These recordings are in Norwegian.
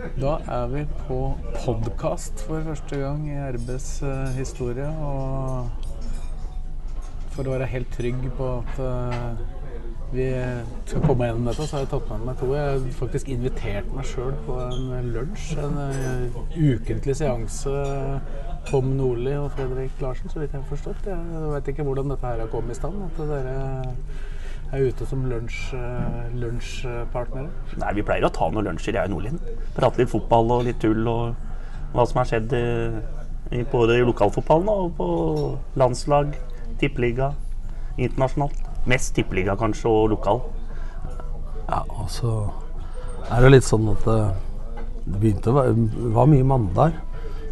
Da er vi på podkast for første gang i RBs uh, historie. Og for å være helt trygg på at uh, vi skal komme gjennom dette, så har jeg tatt med meg to. Jeg har faktisk invitert meg sjøl på en lunsj. En uh, ukentlig seanse. Tom Nordli og Fredrik Larsen, så vidt jeg har forstått. Jeg vet ikke hvordan dette her har kommet i stand. At dere er ute som lunsj, eh, lunsjpartnere. Nei, vi pleier å ta noen lunsjer, jeg og Nordlien. Prate litt fotball og litt tull og hva som har skjedd i, både i lokalfotballen og på landslag, tippeliga, internasjonalt. Mest tippeliga kanskje, og lokal. Ja, og så er det litt sånn at det, det begynte å være det var mye mandag.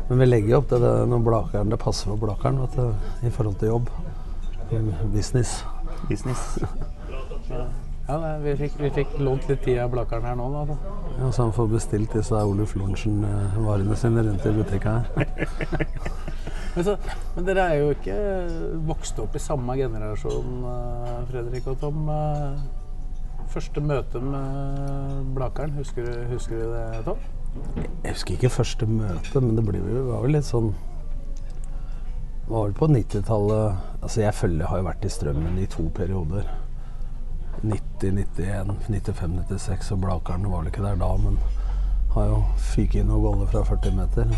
Men vi legger opp til det når Blakeren, det passer for Blakeren vet du, i forhold til jobb. Business. Business. Ja, nei, vi, fikk, vi fikk lånt litt tid av Blakkaren her nå, da. da. Ja, så han får bestilt disse Oluf Lorentzen-varene sine rundt i butikken her. Men, så, men dere er jo ikke vokst opp i samme generasjon, eh, Fredrik og Tom. Eh, Første møte med Blakkaren, husker du, husker du det, Tom? Jeg husker ikke første møte, men det ble var vel litt sånn Det var vel på 90-tallet Altså, jeg følger har jo vært i Strømmen i to perioder. 90, 91, 95, 96, og Blakeren var vel ikke der da, men har jo fyket inn noen goller fra 40 meter.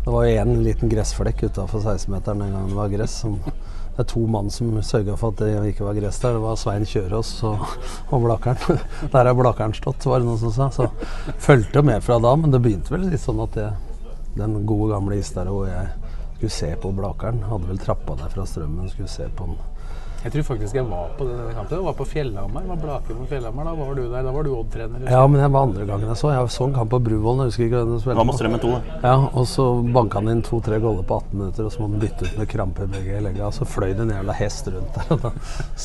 Det var jo én liten gressflekk utafor 16-meteren den gangen det var gress. Som, det er to mann som sørga for at det ikke var gress der. Det var Svein Kjørås og, og Blakeren. Der har Blakeren stått, var det noen som sa. Så fulgte jo med fra da, men det begynte vel litt sånn at det, den gode gamle Istad hvor jeg skulle se på Blakeren, hadde vel trappa der fra strømmen, skulle se på den. Jeg tror faktisk jeg var på denne kampen. Jeg var på Fjellhamar. Var Blake på Fjellhamar. Da var du der. Da var du Odd-trener. Ja, men jeg var andre gangen jeg så. Jeg så en kamp på Bruvollen. Jeg husker ikke hvem som spilte med Strømmen to, da? Ja, og så banka han inn to-tre goller på 18 minutter, og så må han bytte ut med krampe i begge legga. Så fløy det en jævla hest rundt der, og da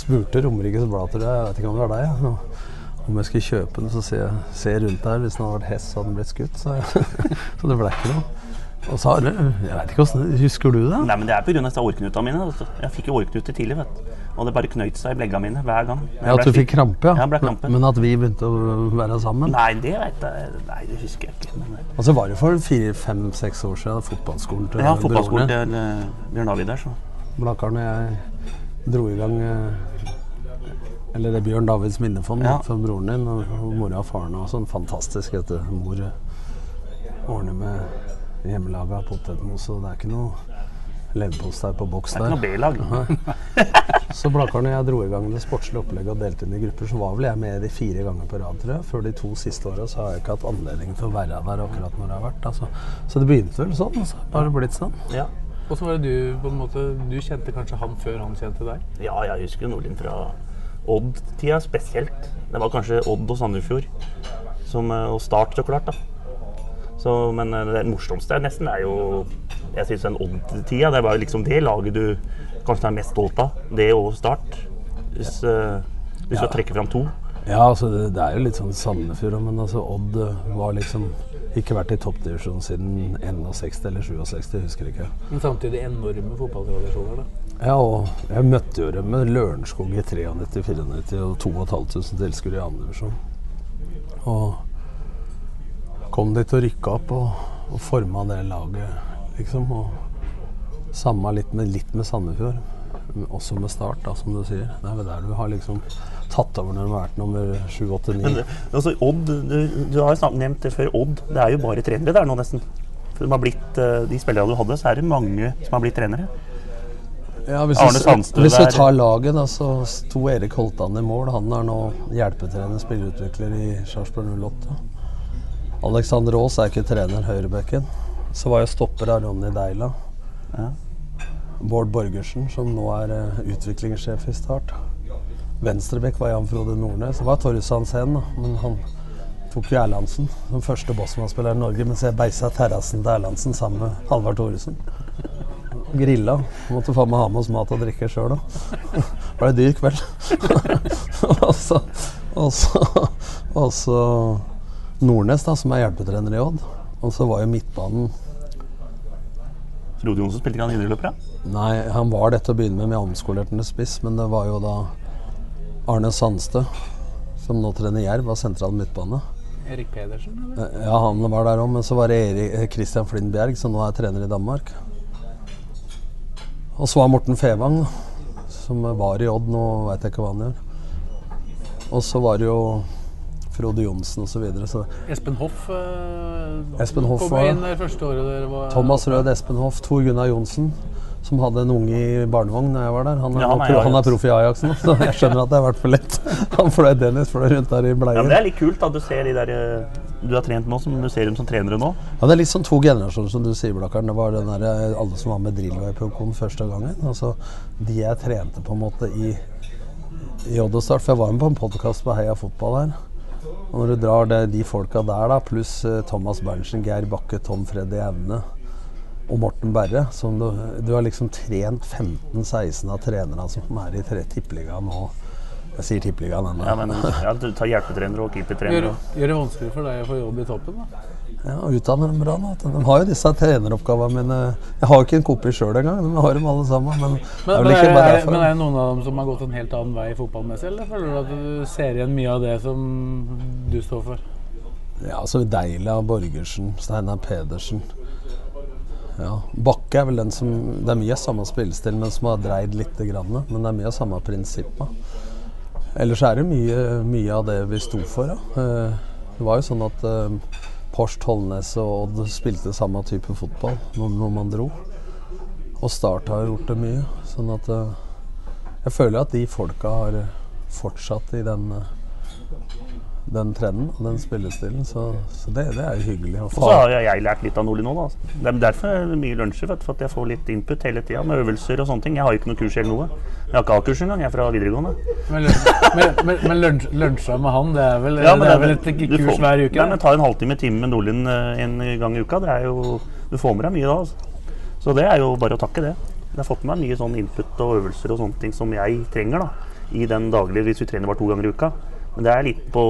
spurte Romerikes Blad, tror jeg, jeg vet ikke om det var deg, ja. og om jeg skulle kjøpe den, så ser jeg ser rundt der. Hvis den hadde vært hest, så hadde den blitt skutt. Så, jeg, så det ble ikke noe. Og så Jeg vet ikke hvordan, Husker du det? Nei, men det er pga. årknuta mine. Jeg fikk jo årknuter tidlig, vet du. Og det bare knøyt seg i blegga mine hver gang. Jeg Ja, At du fikk krampe, ja. Ja, krampe. Men at vi begynte å være sammen? Nei, det vet jeg Nei, det husker jeg ikke. Men, Og så var det for fire-fem-seks år siden, fotballskolen til ja, fotballskolen til eh, Bjørn David der, så. Blakkaren og jeg dro i gang eh, Eller det er Bjørn Davids minnefond Ja. for broren din og, og mora og faren. Og sånn fantastisk. Vet du. Mor ordner med hjemmelaga potetmos, og det er ikke noe leverpostei på boks der. Det er ikke noe B-lag. Så Blakkaren og jeg dro i gang det sportslige opplegget og delte inn i grupper. Så var vel jeg med de fire ganger på rad, tror jeg. Før de to siste åra så har jeg ikke hatt anledning til å være der akkurat når det har vært. Altså. Så det begynte vel sånn, og så har det blitt sånn. Ja. Og så var det du på en måte Du kjente kanskje han før han kjente deg? ja, jeg husker Nordlien fra Odd-tida spesielt. Det var kanskje Odd og Sandefjord. Som, eh, og Start, så klart. da. Så, men eh, det morsomste er nesten er jo Jeg syns den Odd-tida, det var jo liksom det laget du kanskje er mest stolt av. Det og Start. Hvis eh, du trekker trekke fram to. Ja, altså det, det er jo litt sånn Sandefjord, men altså Odd eh, var liksom ikke vært i toppdivisjon siden 61 eller 67, husker ikke. Men samtidig enorme fotballtradisjoner, da. Ja, og jeg møtte jo dem med Lørenskog i 93-94 og 2500 tilskuere i andre divisjon. Og kom dit og rykka opp og, og forma det laget, liksom. Og samma litt med, litt med Sandefjord. Også med Start, da, som du sier. Det er vel der du har liksom tatt over når du har vært nummer 7, 8, 9. Men altså, Odd, du, du har jo nevnt det før. Odd det er jo bare trenere der nå, nesten. De, har blitt, eh, de spillerne du hadde, så er det mange som har blitt trenere. Ja, hvis, du, hvis du tar laget, da, så sto Erik Holtan i mål. Han er nå hjelpetrener, spillerutvikler i Sarpsborg 08. Alexander Aas er ikke trener, høyrebekken. Så var jo stopper av Ronny Deila. Ja. Bård Borgersen, som nå er uh, utviklingssjef i Start. Venstrebekk var Jan Frode Nordnes. Det var Torjus Hansen, men han tok jo Erlandsen som første Bosman-spiller i Norge, mens jeg beisa terrassen til Erlandsen sammen med Halvard Thoresen. Grilla. Måtte faen meg ha med oss mat og drikke sjøl òg. Ble det dyr kveld. og så, og så, og så Nordnes, da, som er hjelpetrener i Odd. Og så var jo midtbanen Frode Johnsen spilte ikke han indreløper? Nei, han var det til å begynne med, med omskolerte spiss. Men det var jo da Arne Sandstø, som nå trener Jerv, var sentral midtbane. Erik Pedersen, eller? Eh, Ja, han var der òg, men så var det Erik, eh, Christian Flynn Bjerg, som nå er trener i Danmark. Og så var Morten Fevang, som var i Odd, nå veit jeg ikke hva han gjør. Og så var det jo Frode Johnsen osv. Så videre, så Espen Hoff eh, Espen Hoff kom var- inn det første året dere var Thomas Rød, Espen Hoff, Tor Gunnar Johnsen, som hadde en unge i barnevogn da jeg var der. Han er, Ja, han er pro- han er proff i Ajax nå, så jeg skjønner at det har vært for lett. Han fløy Dennis fløy rundt der i Ja, bleier. men Det er litt kult at du ser de der eh, du har trent nå, som du ser dem som trenere nå. Ja, det er litt sånn to generasjoner, som du sier, Blakkaren. Det var den der, eh, alle som var med i første gangen. Altså, de jeg trente på en måte i, i Oddestart, Start. For jeg var med på en podkast på Heia Fotball her. Og når du drar det, de folka der, da, pluss eh, Thomas Berntsen, Geir Bakke, Tom Freddy Aune og Morten Berre som du, du har liksom trent 15-16 av trenerne som er i tre- tippeligaen nå. Jeg sier tippeligaen ennå. Ja, men ja, Du tar hjelpetrenere og keepertrenere. Gjør, gjør det vanskelig for deg å få jobb i toppen, da? Ja, og utdanner dem bra. Da. De har jo disse treneroppgavene mine. Jeg har jo ikke en kopi sjøl engang, men jeg har dem alle sammen. Men, men, er er, bare er, men er det noen av dem som har gått en helt annen vei fotballmessig, eller føler du at du ser igjen mye av det som du står for? Ja, så Deila, Borgersen, Steinar Pedersen. Ja, Bakke er vel den som Det er mye av samme spillestil, men som har dreid lite grann. Men det er mye av samme prinsippa. Ellers er det mye, mye av det vi sto for. Da. Eh, Det var jo sånn at eh, Porst, Tollnes og Odd spilte samme type fotball når, man dro. Og Start har gjort det mye. Sånn at eh, jeg føler at de folka har fortsatt i den eh, den trenden og den spillestilen. Så, så det, det er hyggelig. Og så har jeg lært litt av Nordli nå. da. Det er derfor er det mye lunsjer, vet for at jeg får litt input hele tida med øvelser og sånne ting. Jeg har jo ikke noe kurs eller noe. Jeg har ikke A-kurs engang, jeg er fra videregående. Men, men, men, men lunsj, lunsja med han, det er vel, Ja, det er vel et kurs får- hver uke? Nei, men Ta en halvtime time med Nordlien eh, en gang i uka. Det er jo, du får med deg mye da. Altså. Så det er jo bare å takke det. Jeg har fått med meg mye sånn input og øvelser og sånne ting som jeg trenger da, i den daglige, hvis vi trener bare to ganger i uka. Men det er litt på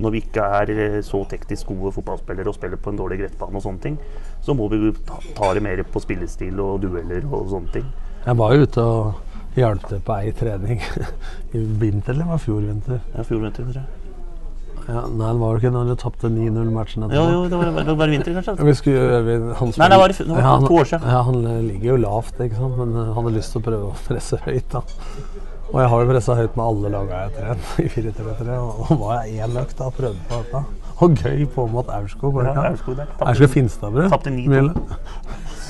når vi ikke er eh, så teknisk gode fotballspillere og spiller på en dårlig gressbane og sånne ting, så må vi ta, ta det mer på spillestil og dueller og sånne ting. Jeg var jo ute og hjalp til på ei trening i vinter, eller var det fjor vinter? Ja, fjor vinter, tror jeg. Ja, nei, det var jo ikke når du tapte 9-0-matchen Jo, jo, det var, det var vinter, kanskje. Vi skulle, vi, han Nei, det var det var han, to år siden. Ja, han eh, ligger jo lavt, ikke sant? men eh, han hadde lyst til å prøve å presse høyt. da. Og jeg har jo pressa høyt med alle laga jeg har trent i 4-3-3. Og var jeg én økt da prøvde på dette. Og gøy på mot Aurskog. Ja? Aurskog. Tapte- Finstadbrød. Tapte 9-2.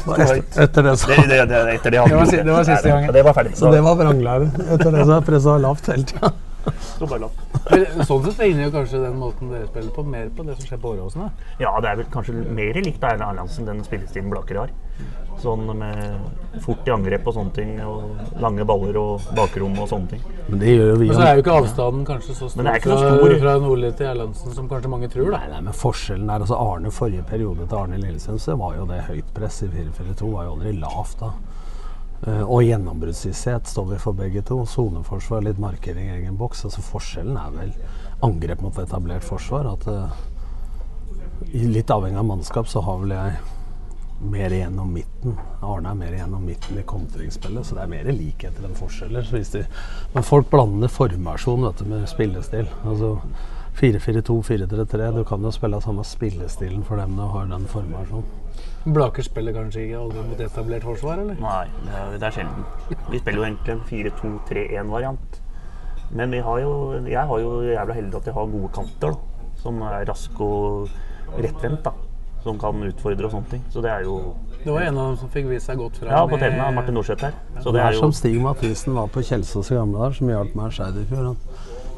Etter, etter det så Det, det, det, etter det, Det var det var siste gangen. Det var ferdig. Så det var vranglæren. Etter det så har jeg pressa lavt hele tida. Så Sånn sett ligner jo kanskje den måten dere spiller på, mer på det som skjer på Åråsen? Ja, det er vel kanskje mer likt Erlend Erlandsen, den spillestilen Blaker har. Sånn med fort i angrep og sånne ting, og lange baller og bakrom og sånne ting. Men det gjør jo vi Men så er jo ikke avstanden kanskje så stor, Men det er ikke så stor. fra Nordli til Erlandsen som kanskje mange tror. da. Nei, nei, men forskjellen er altså Arne forrige periode til Arne Lillesund, så var jo det høyt press i 4-4-2. Var jo aldri lavt da. Eh, og gjennombruddshissighet står vi for begge to. Soneforsvar, litt markering i egen boks. Altså Forskjellen er vel angrep mot etablert forsvar. At uh, litt avhengig av mannskap så har vel jeg mer igjennom midten. Arne er mer igjennom midten i kontringsspillet, så det er mer likheter enn forskjeller. Så hvis de, men folk blander formasjon vet du, med spillestil. Altså 4-4-2, 4-3-3. Du kan jo spille samme spillestilen for dem når du har den formasjonen. Blaker spiller kanskje ikke aldri mot etablert forsvar, eller? Nei, det er, det er sjelden. Vi spiller jo egentlig en 4-2-3-1-variant. Men vi har jo, jeg har jo jævla heldig at jeg har gode kanter, da. Som er raske og rettvendt, da. Som kan utfordre og sånne ting. Så det er jo Det var en av dem som fikk vist seg godt fram. Ja, på TV-en av Martin Norseth her. Så Det det er er jo som Stig Mathisen var på Kjelsås i gamle dager, som hjalp meg i Skeiderfjord. Han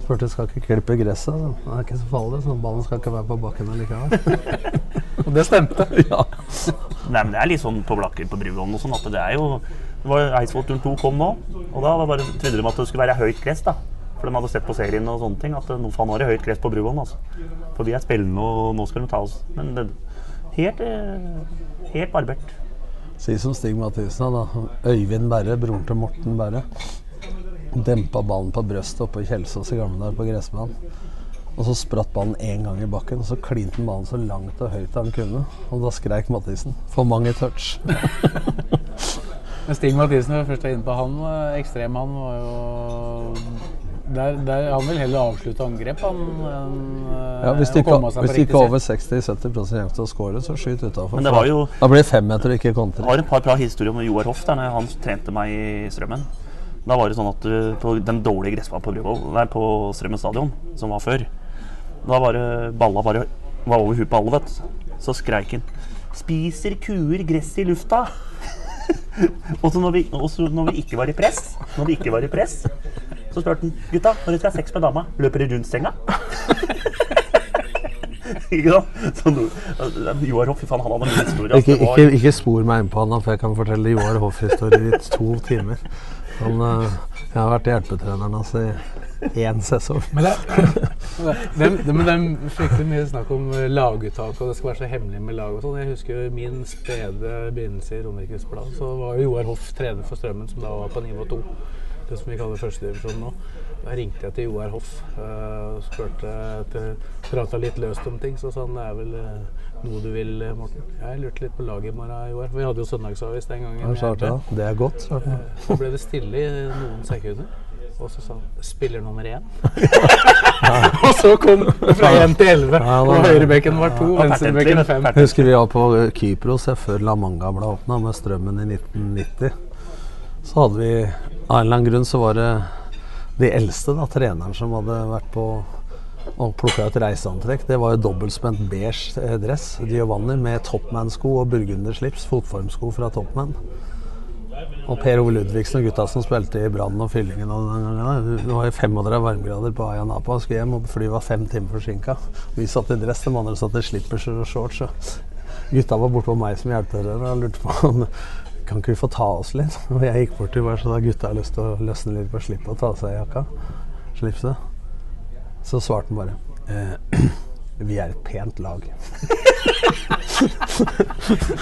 spurte skal ikke klippe gresset. da. Det er ikke så farlig, så ballen skal ikke være på bakken likevel. Og det stemte. ja. Nei, men det er litt sånn på Blakker på Bruvollen og sånn at det er jo det var Eidsvoll turn 2 kom nå, og da var bare, trodde de at det skulle være høyt gress. da. For de hadde sett på serien og sånne ting at nå faen var det høyt gress på Bruvollen. Altså. For vi er spillende, og nå skal de ta oss. Men det, helt, eh, helt barbert. Si som Stig Mathisen, da. Øyvind Berre, broren til Morten Berre. Dempa ballen på brøstet oppe i Kjelsås i gamle dager på gressbanen. Og så spratt ballen én gang i bakken, og så klinte ballen så langt og høyt han kunne. Og da skreik Mathisen 'for mange touch'. Men Stig Mathisen, når vi først er inne på han, eh, ekstrem han, var jo der, der, Han vil heller avslutte angrep han enn eh, Ja, hvis de det ikke, komme seg på hvis det ikke er over 60-70 sjanse til å score, så skyt utafor. Men det var jo Da blir det femmeter og ikke Jeg har et par bra historier om Joar Hoff der han trente meg i Strømmen. Da var det sånn at uh, på den dårlige gressbanen på, på Strømmen stadion, som var før, da var det balla bare var over huet på alle, vet du. Så skreik han 'Spiser kuer gress i lufta?' og så når, vi, når vi ikke var i press, når vi ikke var i press, så spurte han 'Gutta, når de skal ha sex med dama, løper de rundt senga?' ikke sant? Så, Joar Hoff, fy faen, han hadde mye historie. Ikke, altså. Ikke, ikke spor meg inn på han, for jeg kan fortelle Joar Hoff-historier i to timer. Han, eh, jeg har vært hjelpetreneren hans i én sesong. Men det, det, det, men det er fryktelig mye snakk om laguttak, og det skal være så hemmelig med lag og sånn. Jeg husker jo min spede begynnelse i Romerikes Blad, så var jo Joar Hoff trener for Strømmen, som da var på nivå to. Det som vi kaller førstedivisjon nå. Da ringte jeg til Joar Hoff eh, og spurte etter Prata litt løst om ting, så sa han det er vel eh, noe du vil, eh, Morten. Jeg lurte litt på laget i morgen, Joar. Vi hadde jo søndagsavis den gangen. Ja, svarte Det er godt. Så ble det stille i noen sekunder. Og så sa han 'spiller nummer én'. og så kom det fra én til elleve. Og høyrebekken var to, venstrebekken fem. Husker vi var på Kypros før La Manga ble åpna, med Strømmen i 1990. Så hadde vi Av en eller annen grunn så var det de eldste, da, treneren, som hadde vært på og plukka ut reiseantrekk. Det var jo dobbeltspent beige eh, dress, Giovanni, med Topman-sko og burgunderslips, fotformsko fra Topman. Og Per Ove Ludvigsen og gutta som spilte i Brann og Fyllingen og den gangen, Det var jo 35 varmegrader på Aya Napa. Skulle hjem, og flyet var fem timer forsinka. Vi satt i dress, de andre satt i slippers og shorts. Og gutta var borte på meg som hjelpetrener og lurte på om kan ikke vi få ta oss litt. Og jeg gikk bort til bare så da gutta har lyst til å løsne litt på slippet og ta av seg jakka. Slipset. Så svarte han bare eh, Vi er et pent lag.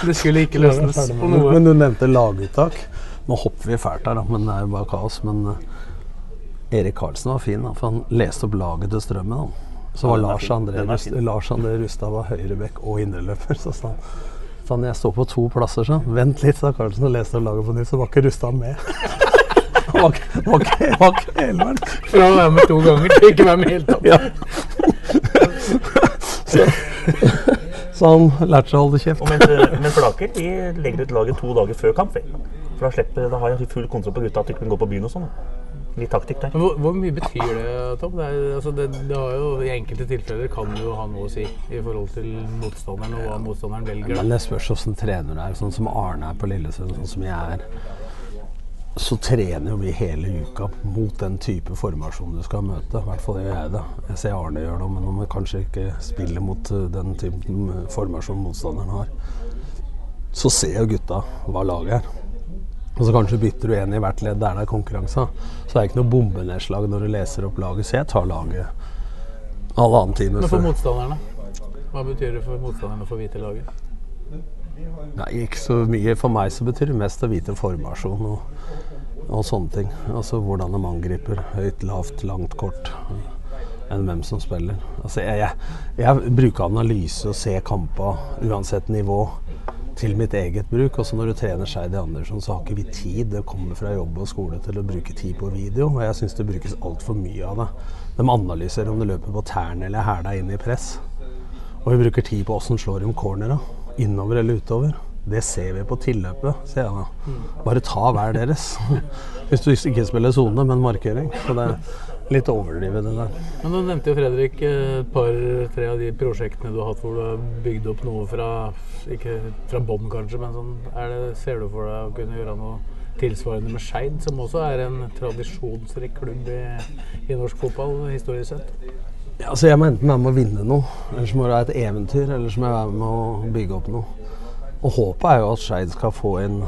Det skulle ikke løsnes på noe. Men du nevnte laguttak. Nå hopper vi fælt her, da, men det er jo bare kaos. Men eh, Erik Karlsen var fin, da, for han leste opp laget til Strømmen. Da. Så var er Lars. André. Lars André Rustad var høyrebekk og indreløper. Så sa han Sånn, jeg står på to plasser, sånn. Vent litt, sa Carlsen og leste og laget på nytt, så var ikke Rustad med. Han var ikke- var ikke var ikke elveren. Fra å være med to ganger til ikke være med helt opp. Ja. så, så han lærte seg å holde kjeft. men, men Flaker de legger ut laget to dager før kamp. For da, slipper, da har jeg full kontroll på gutta at de kan gå på byen og sånn. Litt taktikk der. Hvor, hvor mye betyr det, Tom? Det, er, altså det, det har jo, I enkelte tilfeller kan det jo ha noe å si i forhold til motstanderen og hva motstanderen velger. Men det spørs åssen trener du er. Sånn som Arne er på Lillesund, sånn som jeg er. Så trener jo vi hele uka mot den type formasjon du skal møte. I hvert fall gjør jeg det. Jeg ser Arne gjør det, men om vi kanskje ikke spiller mot uh, den typen formasjon motstanderen har, så ser jo gutta hva laget er. Og så kanskje bytter du en i hvert ledd der det er konkurranse. Så det er ikke noe bombenedslag når du leser opp laget, så jeg tar laget alle annen time Men for motstanderne? Hva betyr det for motstanderne å få vite laget? Nei, ikke så mye. For meg så betyr det mest å vite formasjon og, og sånne ting. Altså hvordan de angriper. Høyt, lavt, langt, kort. Enn hvem som spiller. Altså, jeg, jeg, jeg bruker analyse og ser kamper uansett nivå til mitt eget bruk. Også når du trener Skeidi Andersson, så har ikke vi tid. Det kommer fra jobb og skole til å bruke tid på video. Og jeg syns det brukes altfor mye av det. De analyserer om du løper på tærne eller hæla inn i press. Og vi bruker tid på åssen slår de cornera. Innover eller utover. Det ser vi på tilløpet, sier jeg da. Bare ta hver deres. Hvis du ikke spiller sone, men markering. Så det er litt overdrevet, det der. Men Du nevnte jo Fredrik eh, et par-tre av de prosjektene du har hatt hvor du har bygd opp noe fra ikke fra bånn, kanskje, men sånn, det, ser du for deg å kunne gjøre noe tilsvarende med Skeid, som også er en tradisjonsrik klubb i, i norsk fotball historisk sett? Ja, altså jeg må enten være med å vinne noe, eller så må det være et eventyr, eller så må jeg være med å bygge opp noe. Og håpet er jo at Skeid skal få en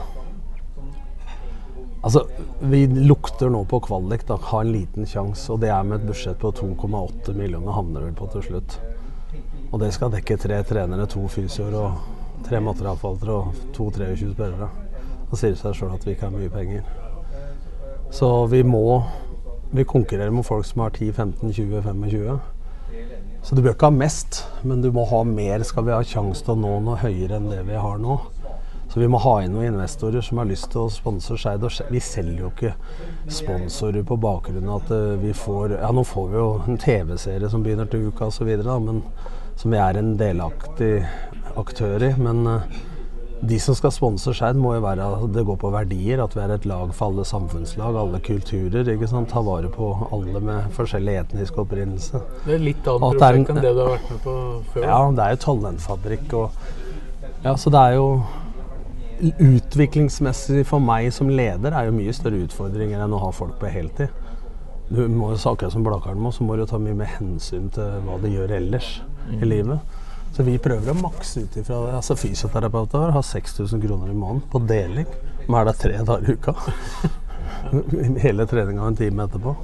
Altså, Vi lukter nå på kvalik. da, Ha en liten sjanse. Og det er med et budsjett på 2,8 millioner havner vel på til slutt. Og det skal dekke tre trenere, to fysioer og tre materialforvaltere og to 23 spillere. Da sier det seg sjøl at vi ikke har mye penger. Så vi må Vi konkurrerer med folk som har 10, 15, 20, 25. Så du bør ikke ha mest, men du må ha mer skal vi ha sjanse til å nå noe høyere enn det vi har nå. Så vi må ha inn noen investorer som har lyst til å sponse Skeid. Vi selger jo ikke sponsorer på bakgrunn av at eh, vi får Ja, nå får vi jo en TV-serie som begynner til uka osv., men som vi er en delaktig aktør i. Men eh, de som skal sponse Skeid, må jo være at det går på verdier. At vi er et lag for alle samfunnslag, alle kulturer. ikke sant? Ta vare på alle med forskjellig etnisk opprinnelse. Det er litt annet prosjekt enn det du har vært med på før. Ja, det er jo Tollendfabrikk og Ja, så det er jo Utviklingsmessig for meg som leder er jo mye større utfordringer enn å ha folk på heltid. Du må akkurat som Blakkaren må, så må du ta mye mer hensyn til hva de gjør ellers i livet. Så vi prøver å makse ut ifra det. Altså Fysioterapeuter vår har 6000 kroner i måneden på deling. Vi er der tre dager i uka. Hele treninga en time etterpå.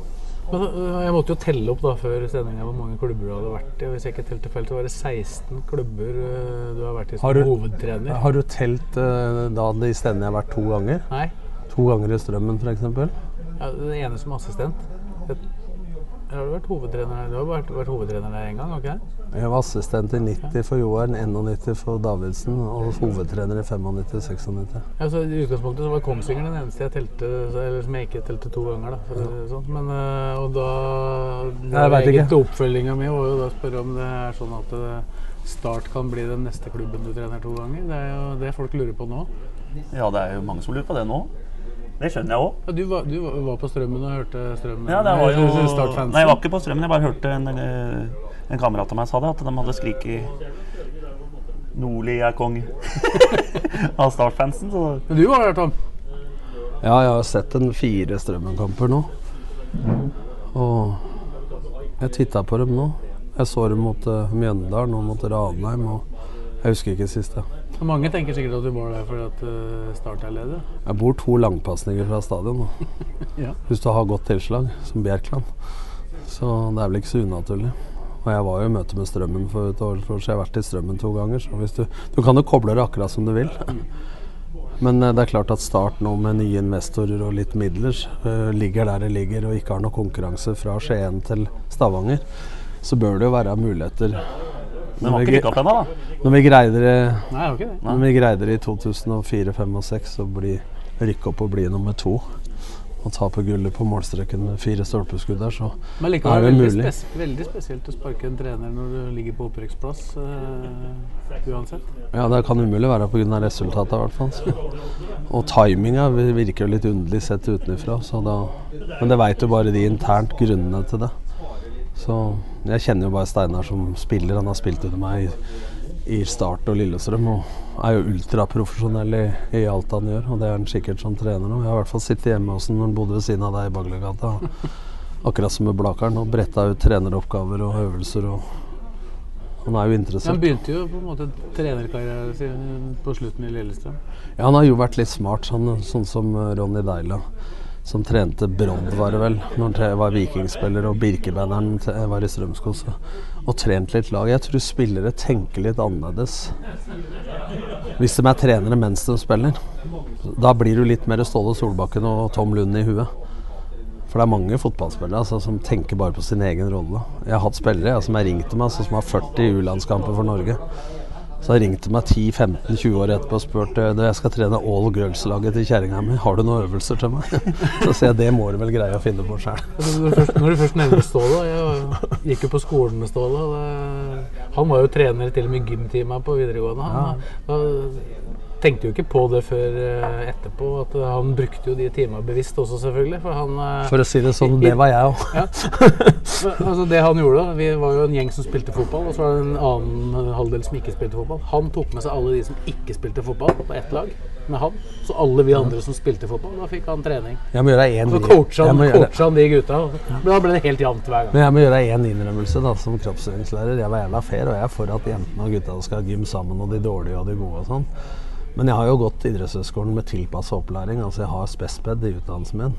Men øh, jeg måtte jo telle opp da før sendinga hvor mange klubber du hadde vært i. Hvis jeg ikke telte feil, så var det 16 klubber øh, du har vært i som Har du- hovedtrener. Har du telt eh, da de stedene jeg har vært to ganger? Nei, To ganger i Strømmen f.eks.? ja, den ene som assistent. Har du vært hovedtrener her? Du har vært, vært hovedtrener der en gang, ikke det? Jeg var assistent i 90 for Joern, 91 for Davidsen og hovedtrener i 95-96. Ja, så I utgangspunktet så var Kongsvinger den eneste jeg telte, eller som jeg ikke telte to ganger. da, for ja. det sånn. Men, øh, og da Jeg vet ikke. Oppfølginga mi var jo da å spørre om det er sånn at øh, Start kan bli den neste klubben du trener to ganger. Det er jo det folk lurer på nå. Ja, det er jo mange som lurer på det nå. Det skjønner jeg òg. Ja, du, var, du var- på Strømmen og hørte Strømmen? Ja, det var jo Nei, jeg var ikke på Strømmen. Jeg bare hørte en, eh, en kamerat av meg sa det, at de hadde skriket Nordli er konge av Start-fansen. Så Men du var der, Tom. Ja, jeg har sett en fire Strømmen-kamper nå. Og jeg titta på dem nå. Jeg så dem mot uh, Mjøndalen og mot Ranheim. Og jeg husker ikke sist. Og Mange tenker sikkert at du var der fordi at øh, Start er ledig. Jeg bor to langpasninger fra stadion. Ja. Hvis du har godt tilslag, som Bjerkland. Så det er vel ikke så unaturlig. Og jeg var jo i møte med Strømmen for et år siden. Jeg har vært i Strømmen to ganger. Så hvis du, du kan jo koble det akkurat som du vil. Men eh, det er klart at Start nå med nye investorer og litt midler eh, ligger der det ligger og ikke har noe konkurranse fra Skien til Stavanger, så bør det jo være muligheter. Den var ikke rykka opp ennå, da. Når vi greide det, Nei, det det. når vi greide det i 2004, 2005 og 2006, å bli, rykke opp og bli nummer to. Og ta på gullet på målstreken med fire stolpeskudd der, så Men er likevel det veldig, mulig. spes veldig spesielt å sparke en trener når du ligger på opprykksplass. øh, uansett. Ja, det kan umulig være pga. resultatet, i hvert fall. Så. Og timinga virker jo litt underlig sett utenfra. Men det veit jo bare de internt grunnene til det. Så jeg kjenner jo bare Steinar som spiller. Han har spilt under meg i, i Start og Lillestrøm. Og er jo ultraprofesjonell i, i alt han gjør. Og det er han sikkert som trener nå. Jeg har i hvert fall sittet hjemme hos han når han bodde ved siden av deg i Baglegata. Akkurat som med Blakeren. Og bretta ut treneroppgaver og øvelser. og han er jo Han begynte jo på en måte trenerkarrieren sin på slutten i Lillestrøm. Ja, han har jo vært litt smart, sånn, sånn som Ronny Deila. Som trente Brodd, var det vel, når han var vikingspiller, og Birkebeineren t- var i Strømskog. Og trent litt lag. Jeg tror spillere tenker litt annerledes hvis de er trenere mens de spiller. Da blir du litt mer Ståle Solbakken og Tom Lund i huet. For det er mange fotballspillere altså, som tenker bare på sin egen rolle. Jeg har hatt spillere jeg, som har ringt til meg, altså, som har 40 U-landskamper for Norge. Så har ringt meg 10-15-20 år etterpå og spurt om du, jeg skal trene all girls-laget til kjerringa mi. Har du noen øvelser til meg? Så sier jeg det må du vel greie å finne på sjøl. Når du først, når du først nevner Ståle Jeg gikk jo på skolen med Ståle. det- Han var jo trener til og med gymtima på videregående. Han da tenkte jo ikke på det før eh, etterpå. At eh, han brukte jo de timene bevisst også, selvfølgelig. For han eh, For å si det sånn, det var jeg òg. Ja. Altså det han gjorde, da, Vi var jo en gjeng som spilte fotball, og så var det en annen halvdel som ikke spilte fotball. Han tok med seg alle de som ikke spilte fotball, på ett lag med han. Så alle vi andre som spilte fotball, da fikk han trening. Jeg må gjøre en, Så coacha han, coacha han de gutta. Men Da ble det helt jevnt hver gang. Men jeg må gjøre én innrømmelse da, som kroppsøvingslærer. Jeg var jævla fair, og jeg er for at jentene og gutta skal ha gym sammen, og de dårlige og de gode og sånn. Men jeg har jo gått idrettshøyskolen med tilpassa opplæring. Altså jeg har spesped i utdannelsen min.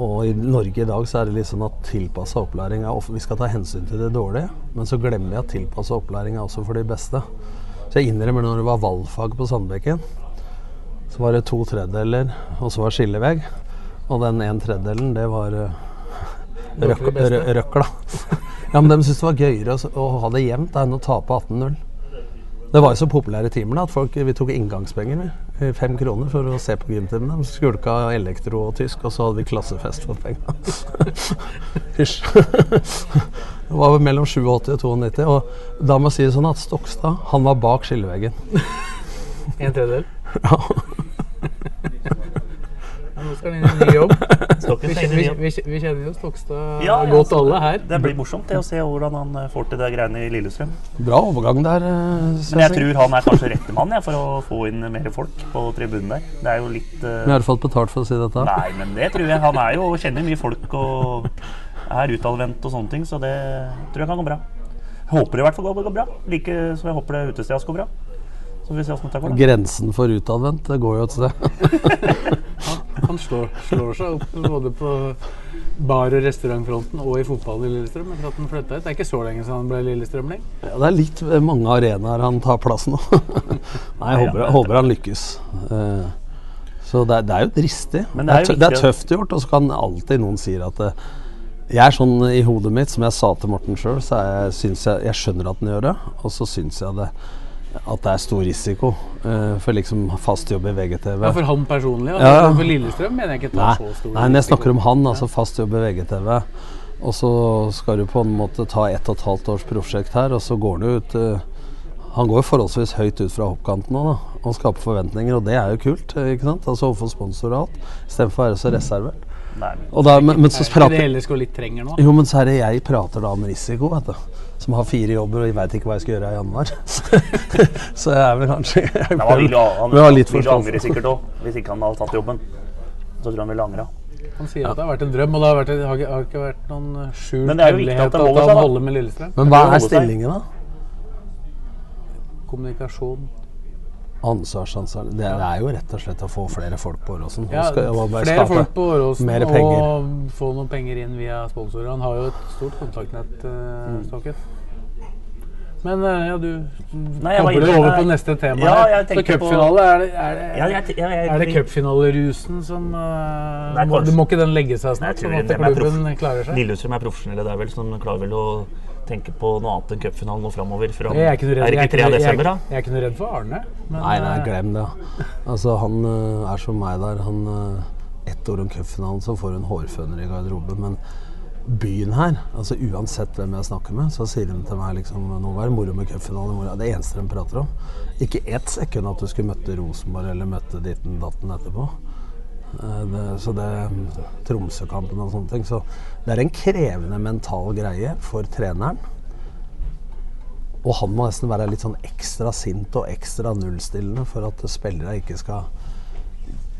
Og i Norge i dag så er det litt sånn at tilpassa opplæring er ofte, Vi skal ta hensyn til det dårlige, men så glemmer vi at tilpassa opplæring er også for de beste. Så jeg innrømmer når det var valgfag på Sandbekken, så var det to tredjedeler, og så var skillevegg. Og den en tredjedelen, det var eh, røkla. Ja, men de syntes det var gøyere å, å ha det jevnt enn å tape 18-0. Det var jo så populære timer at folk, vi tok inngangspenger. vi. Eh, Fem kroner for å se på gymtimene. Skulka elektro og tysk, og så hadde vi klassefest for penga. Hysj. Det var mellom 87 og 92. Og da må jeg si det sånn at Stokstad han var bak skilleveggen. En tredjedel. Ja. Ja, nå skal han inn i en ny jobb. Vi, kjenner- vi, vi, vi kjenner jo Stokstad Ja, ja, godt altså, alle her. Det blir morsomt det å se hvordan han eh, får til de greiene i Lillestrøm. Bra overgang der. eh, Men jeg tror han er kanskje rette mann ja, for å få inn mer folk på tribunen der. Det er jo litt uh... Vi har fått betalt for å si dette. Nei, men det tror jeg. Han er jo, kjenner mye folk og er utadvendt og sånne ting, så det tror jeg kan gå bra. Jeg håper det i hvert fall går, går bra. Like som jeg håper det utestedet går bra. Så vi se hvordan det går. Grensen for utadvendt, det går jo et sted. Han slår, slår seg opp både på bar- og restaurantfronten og i fotballen i Lillestrøm etter at han flytta ut. Det er ikke så lenge siden han ble Lillestrømling. Ja, det er litt eh, mange arenaer han tar plass nå. Nei, jeg håper, jeg håper han lykkes. Eh, Så det er, det er jo dristig. Men det, er jo det er tøft gjort, og så kan alltid noen si at det, Jeg er sånn i hodet mitt, som jeg sa til Morten sjøl, så er jeg, jeg, jeg skjønner at han gjør det, og så syns jeg det at det er stor risiko uh, for liksom fast jobb i VGTV. Ja, For han personlig. Ja. For Lillestrøm mener jeg ikke tar så stor nei, men jeg snakker om han, altså fast jobb i VGTV. Og så skal du på en måte ta ett og et halvt års prosjekt her, og så går han jo ut uh, Han går jo forholdsvis høyt ut fra hoppkanten da, og skaper forventninger, og det er jo kult. ikke sant? Altså Overfor sponsor og alt, istedenfor å være så reservert. Nei, Og da, men, men så Er det prater LSK litt trenger nå? jo, men så er det jeg prater da om risiko, vet du. Som har fire jobber og jeg veit ikke hva jeg skal gjøre i januar. så jeg er vel kanskje Jeg han vil han, vil ha litt vil jo forståelse. angre sikkert òg, hvis ikke han hadde tatt jobben. Så tror jeg han ville angra. Han sier at det har vært en drøm, og det har, vært, det har, ikke, har ikke vært noen skjult hemmelighet at holder han seg, holder med Lillestrøm. Men hva er stillingen, da? Kommunikasjon. Ansvarsansvar det, det er jo rett og slett å få flere folk på Åråsen. Ja, flere folk på Åråsen og få noen penger inn via sponsorer. Han har jo et stort kontaktnett, uh, Mm. Stokken. Men eh, ja, du Nei, jeg kobler over på neste tema. Ja, jeg Så cupfinale, er det, er det, Ja, jeg- ja, jeg- er det cupfinalerusen som uh, Nei, må, Du Må ikke den legge seg snart, sånn at klubben klarer seg? Lillestrøm er profesjonelle der vel, så de klarer vel å tenke på noe annet enn cupfinalen nå framover. Er Er det er ikke 3. ikke noe- desember, da? jeg er ikke noe redd for Arne. Men, Nei, nei, eh, glem det. Altså, han uh, er som meg der. Han uh, Ett år om cupfinalen, så får hun hårføner i garderoben. Men byen her, altså uansett hvem jeg snakker med, så sier de til meg liksom Nå var det moro med cupfinalen. moro». Det eneste de prater om. Ikke ett sekund at du skulle møtte Rosenborg eller møtte ditten datten etterpå. Eh, Det, så det Tromsø-kampen og sånne ting. Så det er en krevende mental greie for treneren. Og han må nesten være litt sånn ekstra sint og ekstra nullstillende for at spillere ikke skal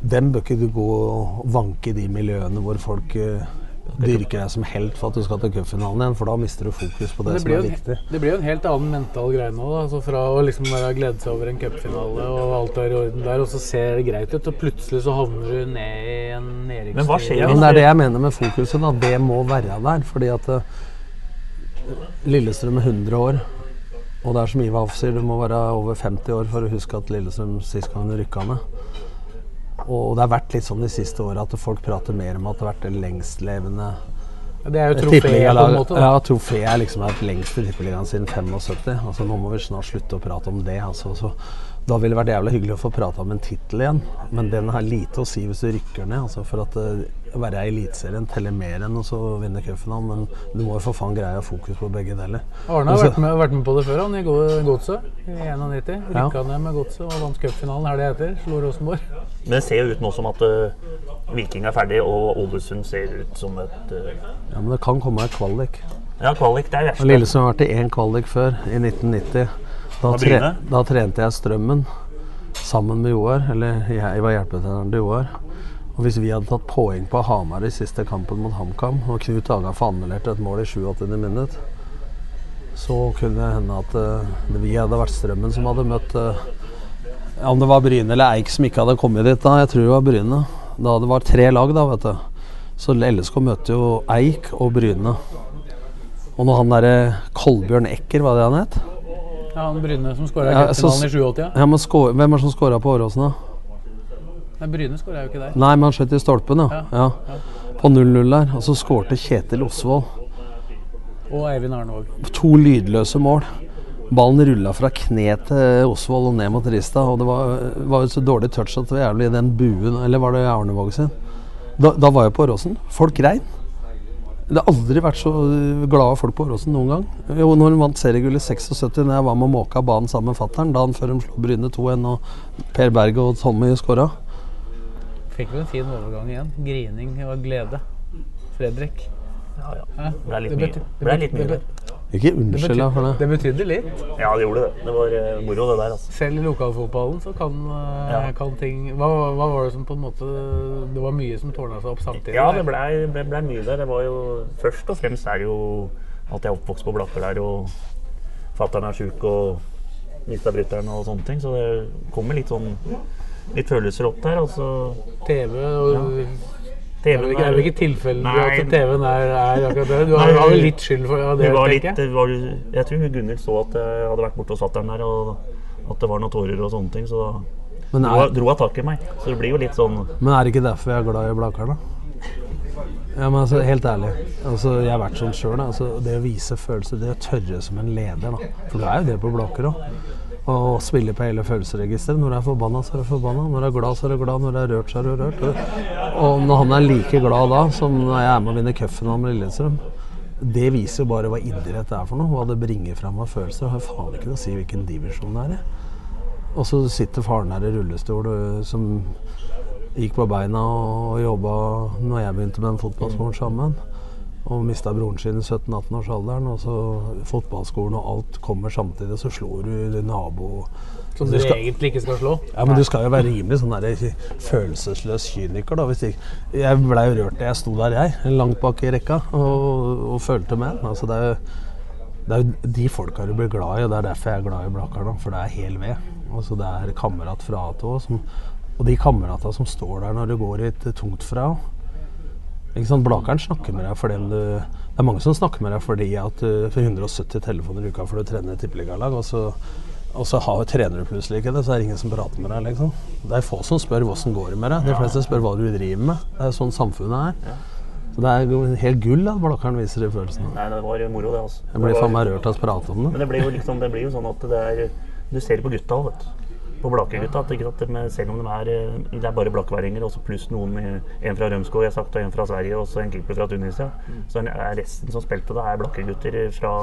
Dem bør ikke du gå og vanke i de miljøene hvor folk eh, dyrker deg som helt for at du skal til cupfinalen igjen, for da mister du fokus på det, Det som er jo viktig. en, det blir jo en helt annen mental greie nå. Da. Altså fra å liksom være glede seg over en cupfinale og alt er i orden der, og så ser det greit ut, og plutselig så havner du ned i en nedrykksstrid. Men hva skjer men det er det jeg mener med fokuset. da, Det må være der. Fordi at eh, Lillestrøm er 100 år. Og det er som Ivar sier, du må være over 50 år for å huske at Lillestrøm sist gang rykka ned. Og det har vært litt sånn de siste åra at folk prater mer om at det har vært det lengstlevende Det er jo trofé på en måte. Da. Ja, trofeet er liksom vært lengste Tippeligaen siden 75. Altså Nå må vi snart slutte å prate om det. Altså. Så, da ville det vært jævlig hyggelig å få prate om en tittel igjen, men den har lite å si hvis du rykker ned. Altså for at uh, å være i Eliteserien teller mer enn å vinne cupfinalen, men du må jo for faen greie å ha fokus på begge deler. Arne har vært med, vært med på det før, han i Go- Godset i 91. Ja. Ned med Godset og vant cupfinalen helga etter. Slo Rosenborg. Men det ser jo ut nå som at uh, Viking er ferdig, og Ålesund ser ut som et uh, Ja, Men det kan komme ei kvalik. Ja, kvalik, det er verst. Lillesund har vært i én kvalik før, i 1990. Da, tre, da trente jeg Strømmen sammen med Joar. Eller jeg var hjelpetreneren til Joar. Og hvis vi hadde tatt poeng på Hamar i siste kampen mot HamKam, og Knut Agaf annullerte et mål i 87. minutt, så kunne det hende at uh, vi hadde vært Strømmen som hadde møtt uh, Om det var Bryne eller Eik som ikke hadde kommet dit da, jeg tror det var Bryne. Da det var tre lag, da, vet du. Så LSK møtte jo Eik og Bryne. Og når han derre Kolbjørn Ekker, hva er det han het? Ja, han Bryne som skåra Ja, cupfinalen i 87, ja. Ja, men skå- Hvem er det som skåra på Åråsen, da? Nei, Bryne skåra jo ikke der. Nei, men han skjøt i stolpen, ja. ja. På 0-0 der. Og så skårte Kjetil Osvold. Og Eivind Arnevåg. To lydløse mål. Ballen rulla fra kne til Osvold og ned mot Rista. Og det var, var jo så dårlig touch at det var jævlig i den buen Eller var det Arnevåg sin? Da, da var jeg på Åråsen. Folk grein. Det har aldri vært så glade folk på Åråsen noen gang. Jo, når hun vant seriegullet i 76, når jeg var med og måka banen sammen med fattern, dagen før de slo Bryne 2-1 og Per Berg og Tommy skåra. Fikk vel en fin overgang igjen. Grining og glede. Fredrik. Ja, ja. Ble litt Det mye. bety- Ble litt mye det Ikke det unnskyld da for det. Det betydde litt. Ja, det gjorde det. Det var uh, moro, det der. altså. Selv i lokalfotballen så kan, uh, Ja. kan ting hva, hva var det som på en måte Det var mye som tårna seg opp samtidig? Ja, det blei ble, ble mye der. Det var jo Først og fremst er det jo at jeg er oppvokst på Blakker der, og fatter'n er sjuk og mista brytteren og sånne ting. Så det kommer litt sånn litt følelser opp der. Altså TV og Det er er vel ikke tilfeldig at TV-en er, er akkurat det? Du har, Nei, har vel litt skyld for det, det var litt, jeg. var, Jeg tror Gunhild så at jeg hadde vært borte hos fatter'n der, og at det var noen tårer og sånne ting. Så da Men er, dro hun tak i meg. Så det blir jo litt sånn Men er det ikke derfor jeg er glad i Blakkaren, da? Ja, men altså, Helt ærlig. Altså, jeg har vært sånn sjøl. Altså, det å vise følelser, det å tørre som en leder. da. For du er jo det på Blaker òg. Å spille på hele følelsesregisteret. Når du er forbanna, så er du forbanna. Når du er glad, så er du glad. Når du er rørt, så er du rørt. Og, og når han er like glad da som når jeg er med og vinner cupen med Lillestrøm det viser jo bare hva idrett er for noe. Hva det bringer fram av følelser. Det har faen ikke noe å si hvilken divisjon det er i. Og så sitter faren her i rullestol som gikk på beina og jobba når jeg begynte med en fotballsport sammen. Og mista broren sin i 17-18-årsalderen. Og så fotballskolen og alt kommer samtidig, så slår du nabo Som du du skal- egentlig ikke skal slå. ja, men du skal jo være rimelig sånn der følelsesløs kyniker, da. Hvis ikke. Jeg blei rørt da jeg sto der, jeg. Langt bak i rekka og, og følte med. Altså, det er jo det er jo de folka du blir glad i, og det er derfor jeg er glad i Blakkar nå. For det er hel ved. Altså, det er kamerat fra A til Å. som- Og de kamerata som står der når det går litt tungt fra. Sant? Blakeren snakker med deg fordi du Det er mange som snakker med deg fordi at du får 170 telefoner i uka for du trener et tippeligalag, og så og så har, trener du plutselig ikke det, så er det ingen som prater med deg. liksom. Det er få som spør hvordan går det med deg. De fleste spør hva du driver med. Det er sånn samfunnet er. Så det er helt gull at Blakkaren viser de følelsene. Nei, det var moro, det. altså. Jeg blir faen meg rørt av å prate om Men det. det blir jo liksom, det blir jo sånn at det er Du ser det på gutta òg, vet du. På Blaker-gutta. Selv om de er eh, Det er bare blakkværinger, pluss noen En fra Rømskog, jeg har sagt, og en fra Sverige, og så en keeper fra Tunisia. Så er resten som spilte da, er blakkegutter fra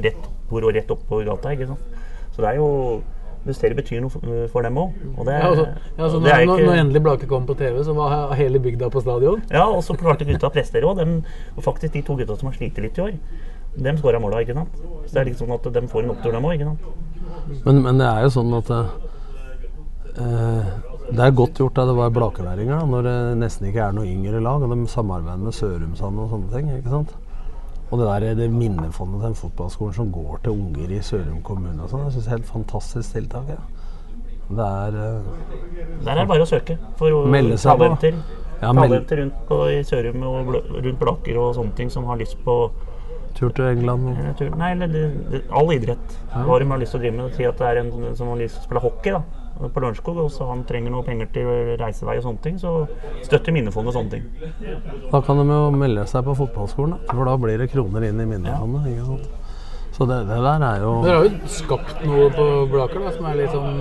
rett bord og rett oppå gata. ikke sant. Så det er jo Mysteriet betyr noe for, dem òg. Og Ja, altså, ja, altså, når, det ikke- når endelig Blake kom på TV, så var hele bygda på stadion. Ja, og så klarte gutta å prestere òg. Og faktisk de to gutta som har slitt litt i år, dem skåra måla, ikke sant. Så det er liksom sånn at de får en opptur, dem òg, ikke sant. Men, men det er jo sånn at eh, Det er godt gjort da det var blakeværinger, da, når det nesten ikke er noe yngre lag. Og de samarbeider med Sørumsand og sånne ting. ikke sant? Og det der det minnefondet til den fotballskolen som går til unger i Sørum kommune og sånn, jeg synes det er helt fantastisk tiltak. Ja. Det er uh, Der er det bare å søke for å- Melde seg på. Til, Ja, talenter rundt på, i Sørum og rundt Blaker og sånne ting som har lyst på tur til England. og- eh, tur. Nei, eller det, det, all idrett. Hva de har lyst til å drive med. Si at det er en som har lyst til å spille hockey da, på Lørenskog, og så han trenger noe penger til reisevei og sånne ting, så støtter Minnefondet sånne ting. Da kan de jo melde seg på fotballskolen, da. for da blir det kroner inn i minnefondet. Ja. Så det, det der er jo Dere har jo skapt noe på Blaker da, som er litt sånn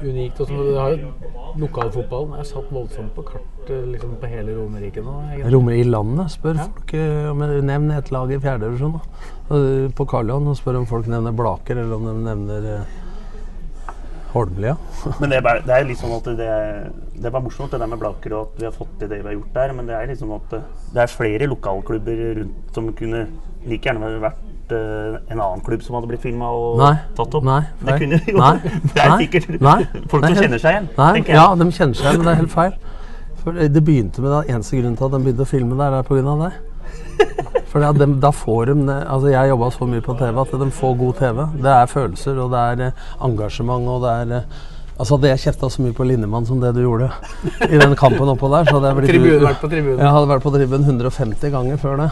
unikt. Og sånn. har jo, lokalfotballen er satt voldsomt på kartet liksom, på hele Romerike nå. Rommer i landet spør folk eh, om Nevn et lag i fjerdedivisjon. På Karl Johan og spør om folk nevner Blaker, eller om de nevner eh, Holmlia. Men det er, det er sånn at det, det var morsomt det der med Blaker og at vi har fått til det vi har gjort der, men det er liksom at det, det er flere lokalklubber rundt som kunne like gjerne vært uh, en annen klubb som hadde blitt filma og Nei. tatt opp. Nei. Det nei, kunne jo Nei. Det er sikkert Nei. folk som helt- kjenner seg igjen, Nei. Ja, de kjenner seg igjen, men det er helt feil. For det begynte med det eneste grunnen til at de begynte å filme der, er pga. det. For da, de, da får de Altså, jeg jobba så mye på TV at de får god TV. Det er følelser, og det er eh, engasjement, og det er eh, Altså Hadde jeg kjefta så mye på Linnemann som det du gjorde i den kampen oppå der, så hadde jeg blitt Tribunen, vært på tribunen. Jeg hadde vært på tribunen 150 ganger før det.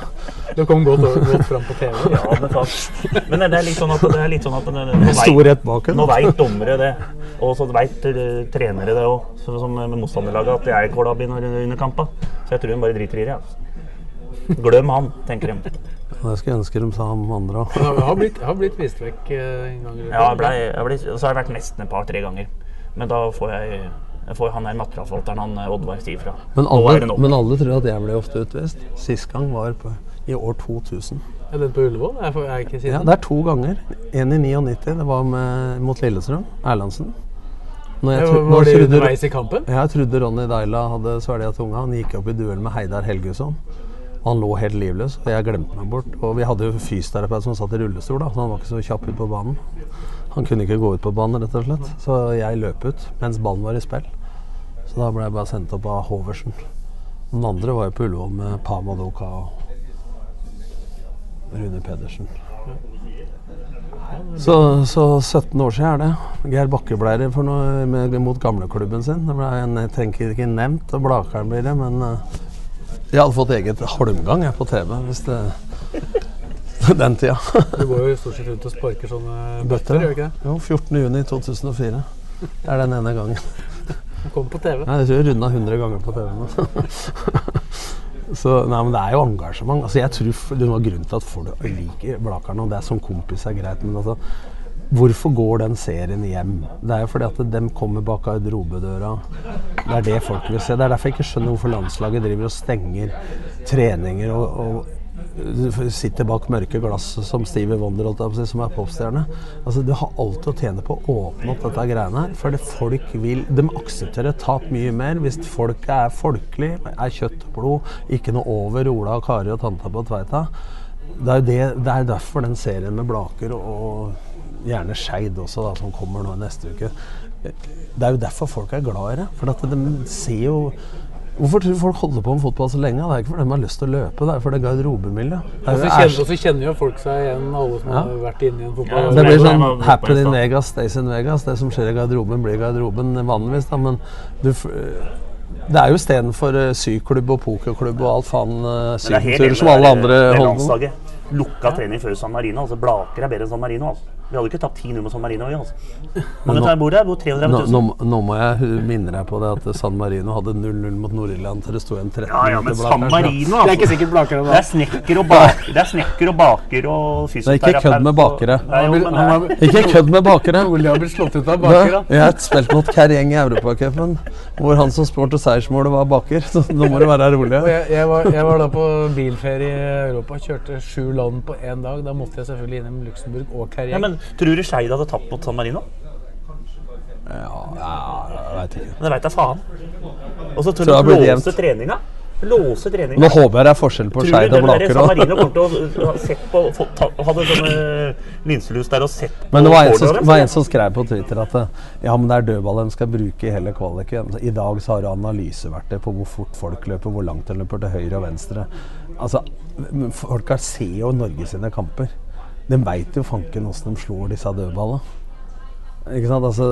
Du kom godt, godt fram på TV. Ja, men, faen. men det er litt sånn at det er litt sånn at nå vet-. Nå veit dommere det, og så veit trenere det òg, som med motstanderlaget, at jeg er kålabby under under kampa. Så jeg tror de bare driter i det. Altså. Glem han, tenker de. Og Det skulle jeg ønske de sa om andre òg. Jeg har blitt, har blitt vist vekk eh, en gang. Ja, jeg ble, jeg ble, så har jeg vært nesten et par-tre ganger. Men da får jeg, jeg får han der materialforvalteren, han eh, Oddvar, sier fra. Men alle, men alle tror at jeg ble ofte utvist. Sist gang var på, i år 2000. Er den på Ullevål? Jeg får, jeg ikke? Ja, Det er to ganger. En i 99. Det var med, mot Lillestrøm. Erlandsen. Når jeg, var det underveis i kampen? Jeg trodde Ronny Deila hadde svelga tunga. Han gikk opp i duell med Heidar Helgusson. Han lå helt livløs, og jeg glemte meg bort. Og vi hadde jo fysioterapeut som satt i rullestol, da, så han var ikke så kjapp ut på banen. Han kunne ikke gå ut på banen, rett og slett. Så jeg løp ut mens ballen var i spill. Så da ble jeg bare sendt opp av Hoversen. Den andre var jo på Ullevål med Pamadoka og Rune Pedersen. Så, så 17 år siden er det. Geir Bakke ble det for noe med, mot gamleklubben sin. Det ble en, jeg tenker ikke nevnt, og Blakeren blir det, men eh, jeg hadde fått eget Holmgang jeg, på TV hvis det den tida. Du går jo stort sett rundt og sparker sånne bøtter, gjør du ikke det? Jo, 14.6.2004. Det er den ene gangen. Den kommer på TV. Nei, jeg tror jeg runda 100 ganger på TV. Så, nei, men Det er jo engasjement. Altså, jeg tror Det var grunnen til at folk liker Blakeren. Og det er som kompis er greit, men altså Hvorfor går den serien hjem? Det er jo fordi at de kommer bak garderobedøra. Det er det folk vil se. Det er derfor jeg ikke skjønner hvorfor landslaget driver og stenger treninger og, og sitter bak mørke glass som Stevie Wonder, som er popstjerne. Altså, du har alt å tjene på å åpne opp dette greiene her. For folk vil De aksepterer tap mye mer hvis folket er folkelig, er kjøtt og blod, ikke noe over Ola og Kari og tanta på Tveita. Det er, det, det er derfor den serien med Blaker og gjerne Skeid også, da, som kommer nå neste uke. Det er jo derfor folk er glad i det. For at de ser jo Hvorfor tror folk holder på med fotball så lenge? Det er ikke fordi de har lyst til å løpe, det er for det er garderobemiljø. og så kjenner jo folk seg igjen, alle som Ja. har vært inne i en fotball. Ja, det blir sånn happen in. Vegas, stays in Vegas. Det som skjer i garderoben, blir i garderoben vanligvis, da. Men du f- Det er jo istedenfor uh, syklubb og pokerklubb og alt faen Men det helt sydenturer som alle andre holder på med. Lukka trening før San Marino. altså Blaker er bedre enn San Marino. altså. Vi hadde ikke tapt 10-0 med San Marino. Vi, altså. Mange tar bordet her, bor 330 Nå, 000. nå, nå må jeg minne deg på det at San Marino hadde 0-0 mot Nord-Irland til det sto en 13 Ja, ja, men San Marino, Marino, Det er ikke altså. blakere da. Det er snekker og baker, det er snekker og baker og Det er fysioterapeut. ikke kødd med bakere. Nei, jo, men Han Ikke kødd med bakere! Ole har blitt slått ut av bakere. jeg har spilt mot gjeng i Europacupen, hvor han som spurte seiersmålet, var baker. Så nå må du være rolig. Jeg, jeg, var, jeg var da på bilferie i Europa, kjørte sju land på én dag. Da måtte jeg selvfølgelig innom Luxembourg og ja, Carrière. Men Tror du Skeid hadde tapt mot San Marino? Ja, jeg veit ikke. Men det veit jeg faen. Og så Tror du blitt låse treninga. Låse treninga. Nå håper jeg det er forskjell på Skeid og Blaker San. Marino kommer til å sett på Hadde sånne linselus der og sett på Men det var en, som, det var en som skrev på Twitter at ja, men det er dødball de skal bruke i hele kvaliken. I dag så har analyseverktøy på hvor fort folk løper, hvor langt de løper til høyre og venstre. Altså, Folk ser jo Norge sine kamper. De veit jo fanken åssen de slår disse dødballene. Ikke sant? Altså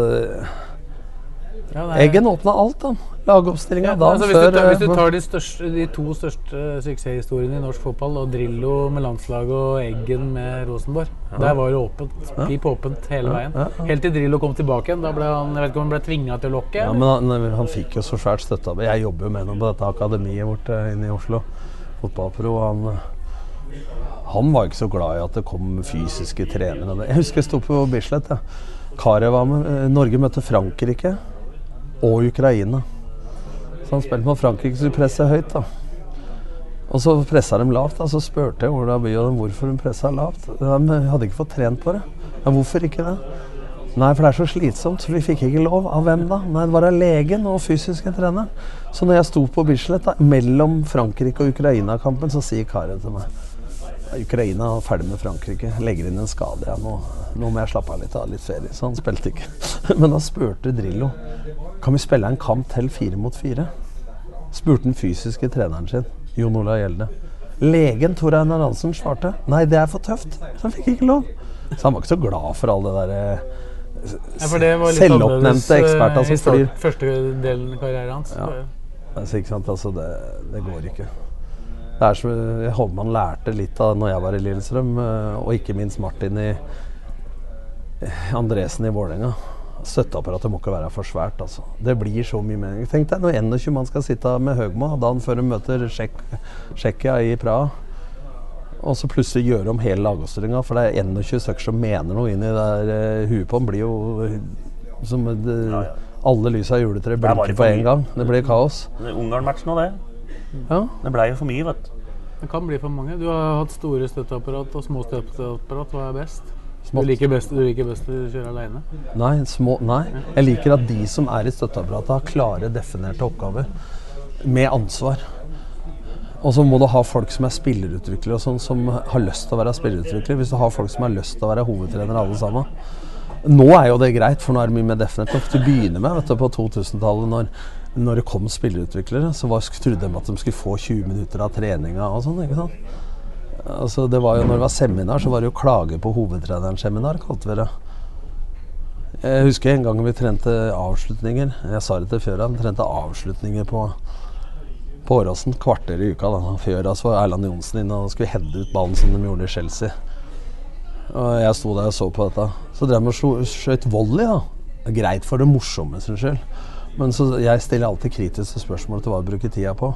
Ja, er... Eggen åpna alt, da. Lagoppstillinga Ja, da altså, hvis, før du tar, hvis du eh, tar de, største, de to største suksesshistoriene i norsk fotball, og Drillo med landslaget og Eggen med Rosenborg Der var det åpent. Pip åpent hele veien. Helt til Drillo kom tilbake igjen. Da ble han jeg vet ikke om han ble tvinga til å lokke. Ja, men han, han fikk jo så svært støtte. Jeg jobber jo med ham på dette akademiet vårt inne i Oslo. Fotballpro. Han, han var ikke så glad i at det kom fysiske trenere. Jeg husker jeg sto på Bislett. Ja. Karev var med. Eh, Norge møtte Frankrike og Ukraina. Så han spilte mot Frankrike, så de presset høyt. da. Og så pressa de lavt. da. Så spurte jeg Ola By hvorfor de pressa lavt. De hadde ikke fått trent på det. Ja, hvorfor ikke det? Nei, for det er så slitsomt. så Vi fikk ikke lov. Av hvem da? Nei, Det var av legen og fysiske treneren. Så når jeg sto på Bislett da, mellom Frankrike og Ukraina-kampen, så sier Kari til meg Ukraina er ferdig med Frankrike. Legger inn en skade. Ja, nå, nå må jeg slappe av litt, ha litt ferie. Så han spilte ikke. Men da spurte Drillo Kan vi spille en kamp til fire mot fire. Spurte den fysiske treneren sin, Jon Ola Gjelde. Legen Tor Einar Hansen svarte nei, det er for tøft. Så han fikk ikke lov. Så han var ikke så glad for all det derre eh, Ja, det var litt selvoppnevnte eh, eksperter i som flyr. første delen av karrieren hans. Ja. Altså, ikke sant? Altså, det, det går ikke. Det er som Holman lærte litt av når jeg var i Lillestrøm, eh, og ikke minst Martin i eh, Andresen i Vålerenga. Støtteapparatet må ikke være for svært. altså. Det blir så mye mening. Tenk deg når 21 mann skal sitte med Høgmo dagen før de møter Tsjekk- Tsjekkia i Praha. Og så plutselig gjøre om hele lagoppstillinga, for det er 21 stykker som mener noe inn i det der uh, huet på dem. blir jo eh, som det, Alle lysa i juletreet blinker på én en gang. Det blir kaos. Ungarn-matchen og det. Ja. Det blei jo for mye, vet du. Det kan bli for mange. Du har hatt store støtteapparat og små støtteapparat. Hva er best? Du liker best, du liker best å kjøre aleine? Nei, små, nei. Jeg liker at de som er i støtteapparatet, har klare, definerte oppgaver med ansvar. Og så må du ha folk som er spillerutviklere, og sånn, som har lyst til å være spillerutviklere. Hvis du har folk som har lyst til å være hovedtrenere alle sammen. Nå er jo det greit, for nå er det mye mer definert. Til å begynne med, vet du, på 2000-tallet, når, når det kom spillerutviklere, så var, trodde de at de skulle få 20 minutter av treninga og sånn. ikke sant? Altså, det var jo, når det var seminar, så var det jo klage på hovedtrenerens-seminar, kalte vi det. Jeg husker en gang vi trente avslutninger. Jeg sa det til Fjøra. vi trente avslutninger på, på Åråsen. Kvarter i uka. da. Fjøra så var Erland Johnsen inne og skulle heade ut ballen som de gjorde i Chelsea. Og jeg sto der og så på dette. Så drev de og skjøt volley. da. Greit for det morsomme sin skyld. Men så jeg stiller alltid kritiske spørsmål til hva jeg bruker tida på.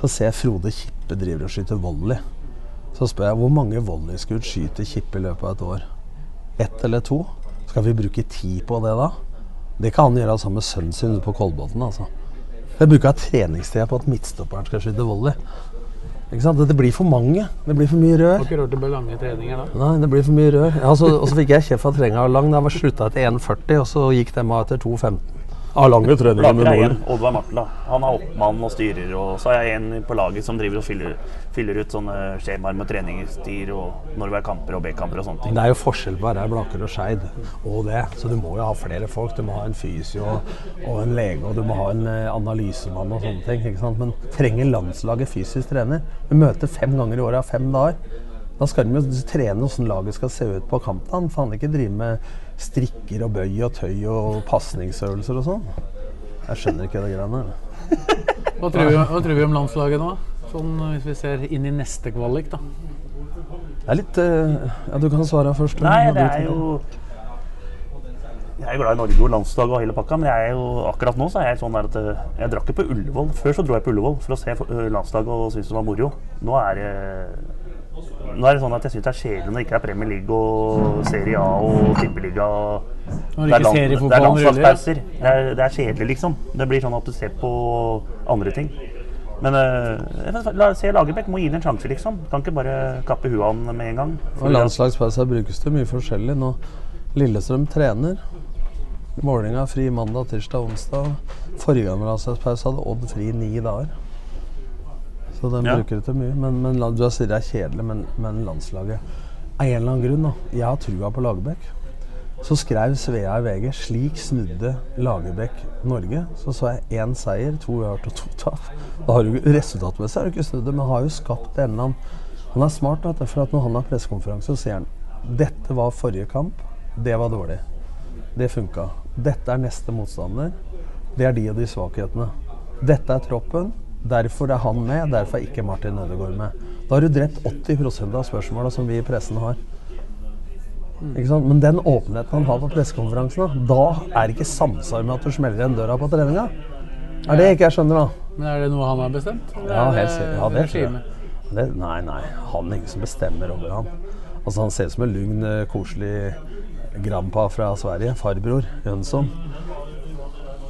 Så ser jeg Frode Kippe driver og skyter volley. Så spør jeg hvor mange volleyskudd skyter Kippe i løpet av et år. Ett eller to? Skal vi bruke tid på det da? Det kan han gjøre sammen med sønnen sin ute på Kolbotn. Altså. Jeg bruker treningstida på at midtstopperen skal skyte volley. Det, blir for mange. Det blir for mye rør. Har ikke rørt det ble lange treninger da? Nei, det blir for mye rør. Ja, og så fikk jeg kjeft at treninga var lang. Da slutta etter 1,40, og så gikk de av etter 2,15. Ja, lange treninger med Blaker er en, Nord. Oddvar Martla. Han er oppmann og styrer. Og så er jeg en på laget som driver og fyller, fyller ut sånne skjemaer med treningstider og når det er kamper og B-kamper og sånne ting. Det er jo forskjell på å være Blaker og Skeid og det. Så du må jo ha flere folk. Du må ha en fysio og en lege, og du må ha en eh, analysemann og sånne ting. ikke sant? Men trenger landslaget fysisk trener? Vi møter fem ganger i året av fem dager. Da skal de jo trene hvordan laget skal se ut på kampdagen. Faen ikke drive med strikker og bøy og tøy og pasningsøvelser og sånn. Jeg skjønner ikke det greiene der. Hva tror, vi, hva tror vi om landslaget nå? Sånn Hvis vi ser inn i neste kvalik, da. Det er litt uh, Ja, du kan svare først. Nei, det er jo Jeg er glad i Norge og landslaget og hele pakka, men jeg er jo, akkurat nå så er jeg sånn der at eh, jeg drakk ikke på Ullevål. Før så dro jeg på Ullevål for å se eh, landslaget og syntes det var moro. Nå er det nå er det sånn at jeg syns det er kjedelig når det ikke er Premier League og Serie A og Tippeliga. Det er seriefotballen landslagspauser. Det er, det er kjedelig, liksom. Det blir sånn at du ser på andre ting. Men uh, la, se Lagerbäck må gi den en sjanse, liksom. Kan ikke bare kappe huet av med en gang. Og landslagspauser brukes det mye forskjellig. Nå Lillestrøm trener. Målinga er fri mandag, tirsdag, onsdag. Forrige gang med landslagspause hadde Odd fri ni dager. Så den Ja. bruker det til mye. Men, men du sier det er kjedelig, men, men landslaget Av en eller annen grunn, da. Jeg har trua på Lagerbäck. Så skrev Svea i VG 'Slik snudde Lagerbäck Norge'. Så så jeg én seier, to uavgjort og to tap. Da har du Resultatmessig har du ikke snudd det, men har jo skapt en eller annen Han er smart, da, for når han har pressekonferanse, så sier han 'Dette var forrige kamp. Det var dårlig. Det funka. Dette er neste motstander. Det er de og de svakhetene. Dette er troppen. Derfor er han med, derfor er ikke Martin Ødegaard med. Da har du drept 80 av spørsmåla som vi i pressen har. Men den åpenheten han har på pressekonferansen, da er det ikke samsvar med at du smeller igjen døra på treninga. Er det ikke jeg skjønner, da? Men er det noe han har bestemt? Ja, helt sikkert. Ja, det tror jeg. Det, nei, nei. Han er ingen som bestemmer over han. Altså, han ser ut som en lugn, eh, koselig grandpa fra Sverige. Farbror Jønsson.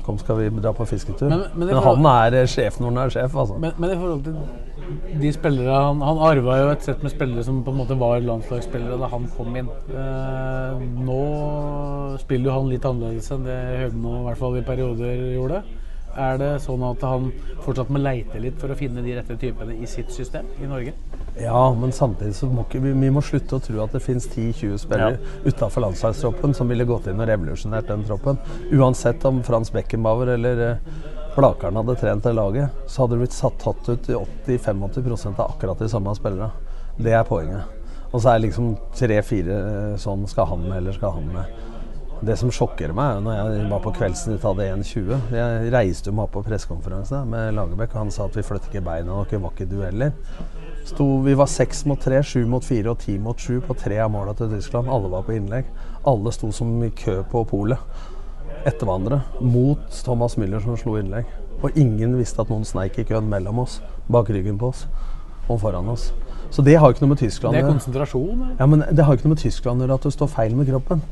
Kom, skal vi dra på fisketur? Men- Men, men han er eh, sjef når han er sjef, altså. Men, men i forhold til de spillere Han, han arva jo et sett med spillere som på en måte var landslagsspillere da han kom inn. Eh, nå spiller jo han litt annerledes enn det Høgmo i hvert fall i perioder gjorde. Er det sånn at han fortsatt må leite litt for å finne de rette typene i sitt system i Norge? Ja, men samtidig så må ikke vi, vi må slutte å tro at det finnes 10-20 spillere utenfor landslagstroppen som ville gått inn og revolusjonert den troppen. Uansett om Frans Beckenbauer eller eh, Blakeren hadde trent det laget, så hadde det blitt satt tatt ut i 80-85% av akkurat de samme spillere. Det er poenget. Og så er det liksom tre-fire sånn skal han med, eller skal han med. Det som sjokker meg, er når jeg var på Kveldsnytt hadde 1,20 Jeg reiste jo meg opp på pressekonferanse med Lagerbäck, og han sa at vi flytter ikke beina, dere var ikke dueller. Sto, vi var seks mot tre, sju mot fire og ti mot sju på tre av måla til Tyskland. Alle var på innlegg. Alle sto som i kø på polet etter hverandre mot Thomas Müller som slo innlegg. Og ingen visste at noen sneik i køen mellom oss, bak ryggen på oss og foran oss. Så det har ikke noe med Tyskland Det er konsentrasjon. eller? Ja, men Det har ikke noe med Tyskland å gjøre at du står feil med kroppen.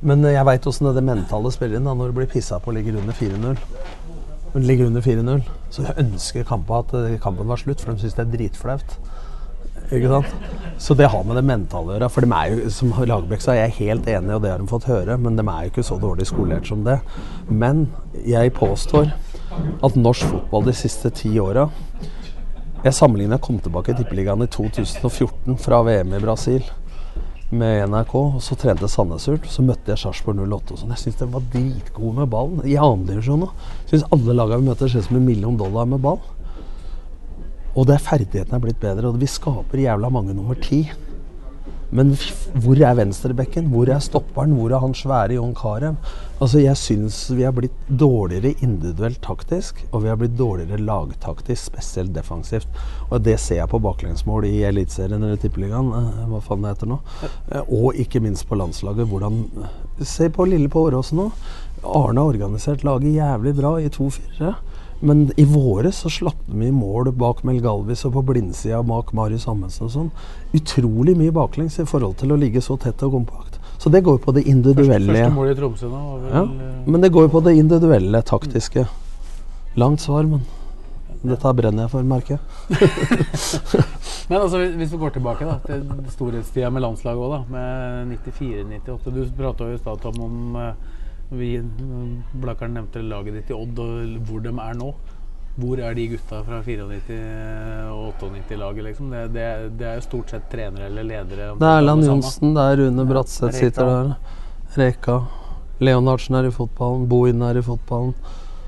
Men eh, jeg veit åssen det mentale spiller inn da, når du blir pissa på og ligger under 4-0. Ligger under 4-0, så ønsker kampen at eh, kampen var slutt, for de syns det er dritflaut. Ikke sant? Så det har med det mentale å gjøre. For de er jo, som Lagerbäck sa, jeg er helt enig, og det har de fått høre, men de er jo ikke så dårlig skolert som det. Men jeg påstår at norsk fotball de siste ti åra Jeg sammenligna kom tilbake i Tippeligaen i 2014 fra VM i Brasil med NRK, og så trente Sandnes Ulf. Så møtte jeg Sarpsborg 08 og sånn. Jeg syns de var dritgode med ballen. I andredivisjon òg. Syns alle lagene vi møter, ser ut som en million dollar med ball. Og det er ferdighetene er blitt bedre, og vi skaper jævla mange nummer ti. Men hvor er venstrebekken? Hvor er stopperen? Hvor er han svære Jon Carew? Altså, jeg syns vi har blitt dårligere individuelt taktisk, og vi har blitt dårligere lagtaktisk, spesielt defensivt. Og det ser jeg på baklengsmål i Eliteserien eller Tippeligaen, eh, hva faen det heter nå. Eh, Og ikke minst på landslaget. Hvordan Se på Lille på Åråsen nå. Arne har organisert laget jævlig bra i 2-4. Men i våre så slapp de i mål bak Mel Galvis og på blindsida bak Marius Amundsen og sånn. Utrolig mye baklengs i forhold til å ligge så tett og kompakt. Så det går på det individuelle. Første mål i Tromsø nå var vel Ja, eh, men det går på det individuelle, taktiske. Langt svar, men dette brenner jeg for, merker jeg. Men altså, hvis- hvis vi går tilbake da, til storhetstida med landslaget òg, med 94-98 Du prata jo i stad om eh, vi, Blakkaren nevnte laget ditt i Odd og hvor de er nå. Hvor er de gutta fra 94- og 98-laget, liksom? Det, det, det er jo stort sett trenere eller ledere. Det er Erland. Johnsen, det er Rune Bratseth sitter der. Reka. Leonardsen er i fotballen. Bohin er i fotballen.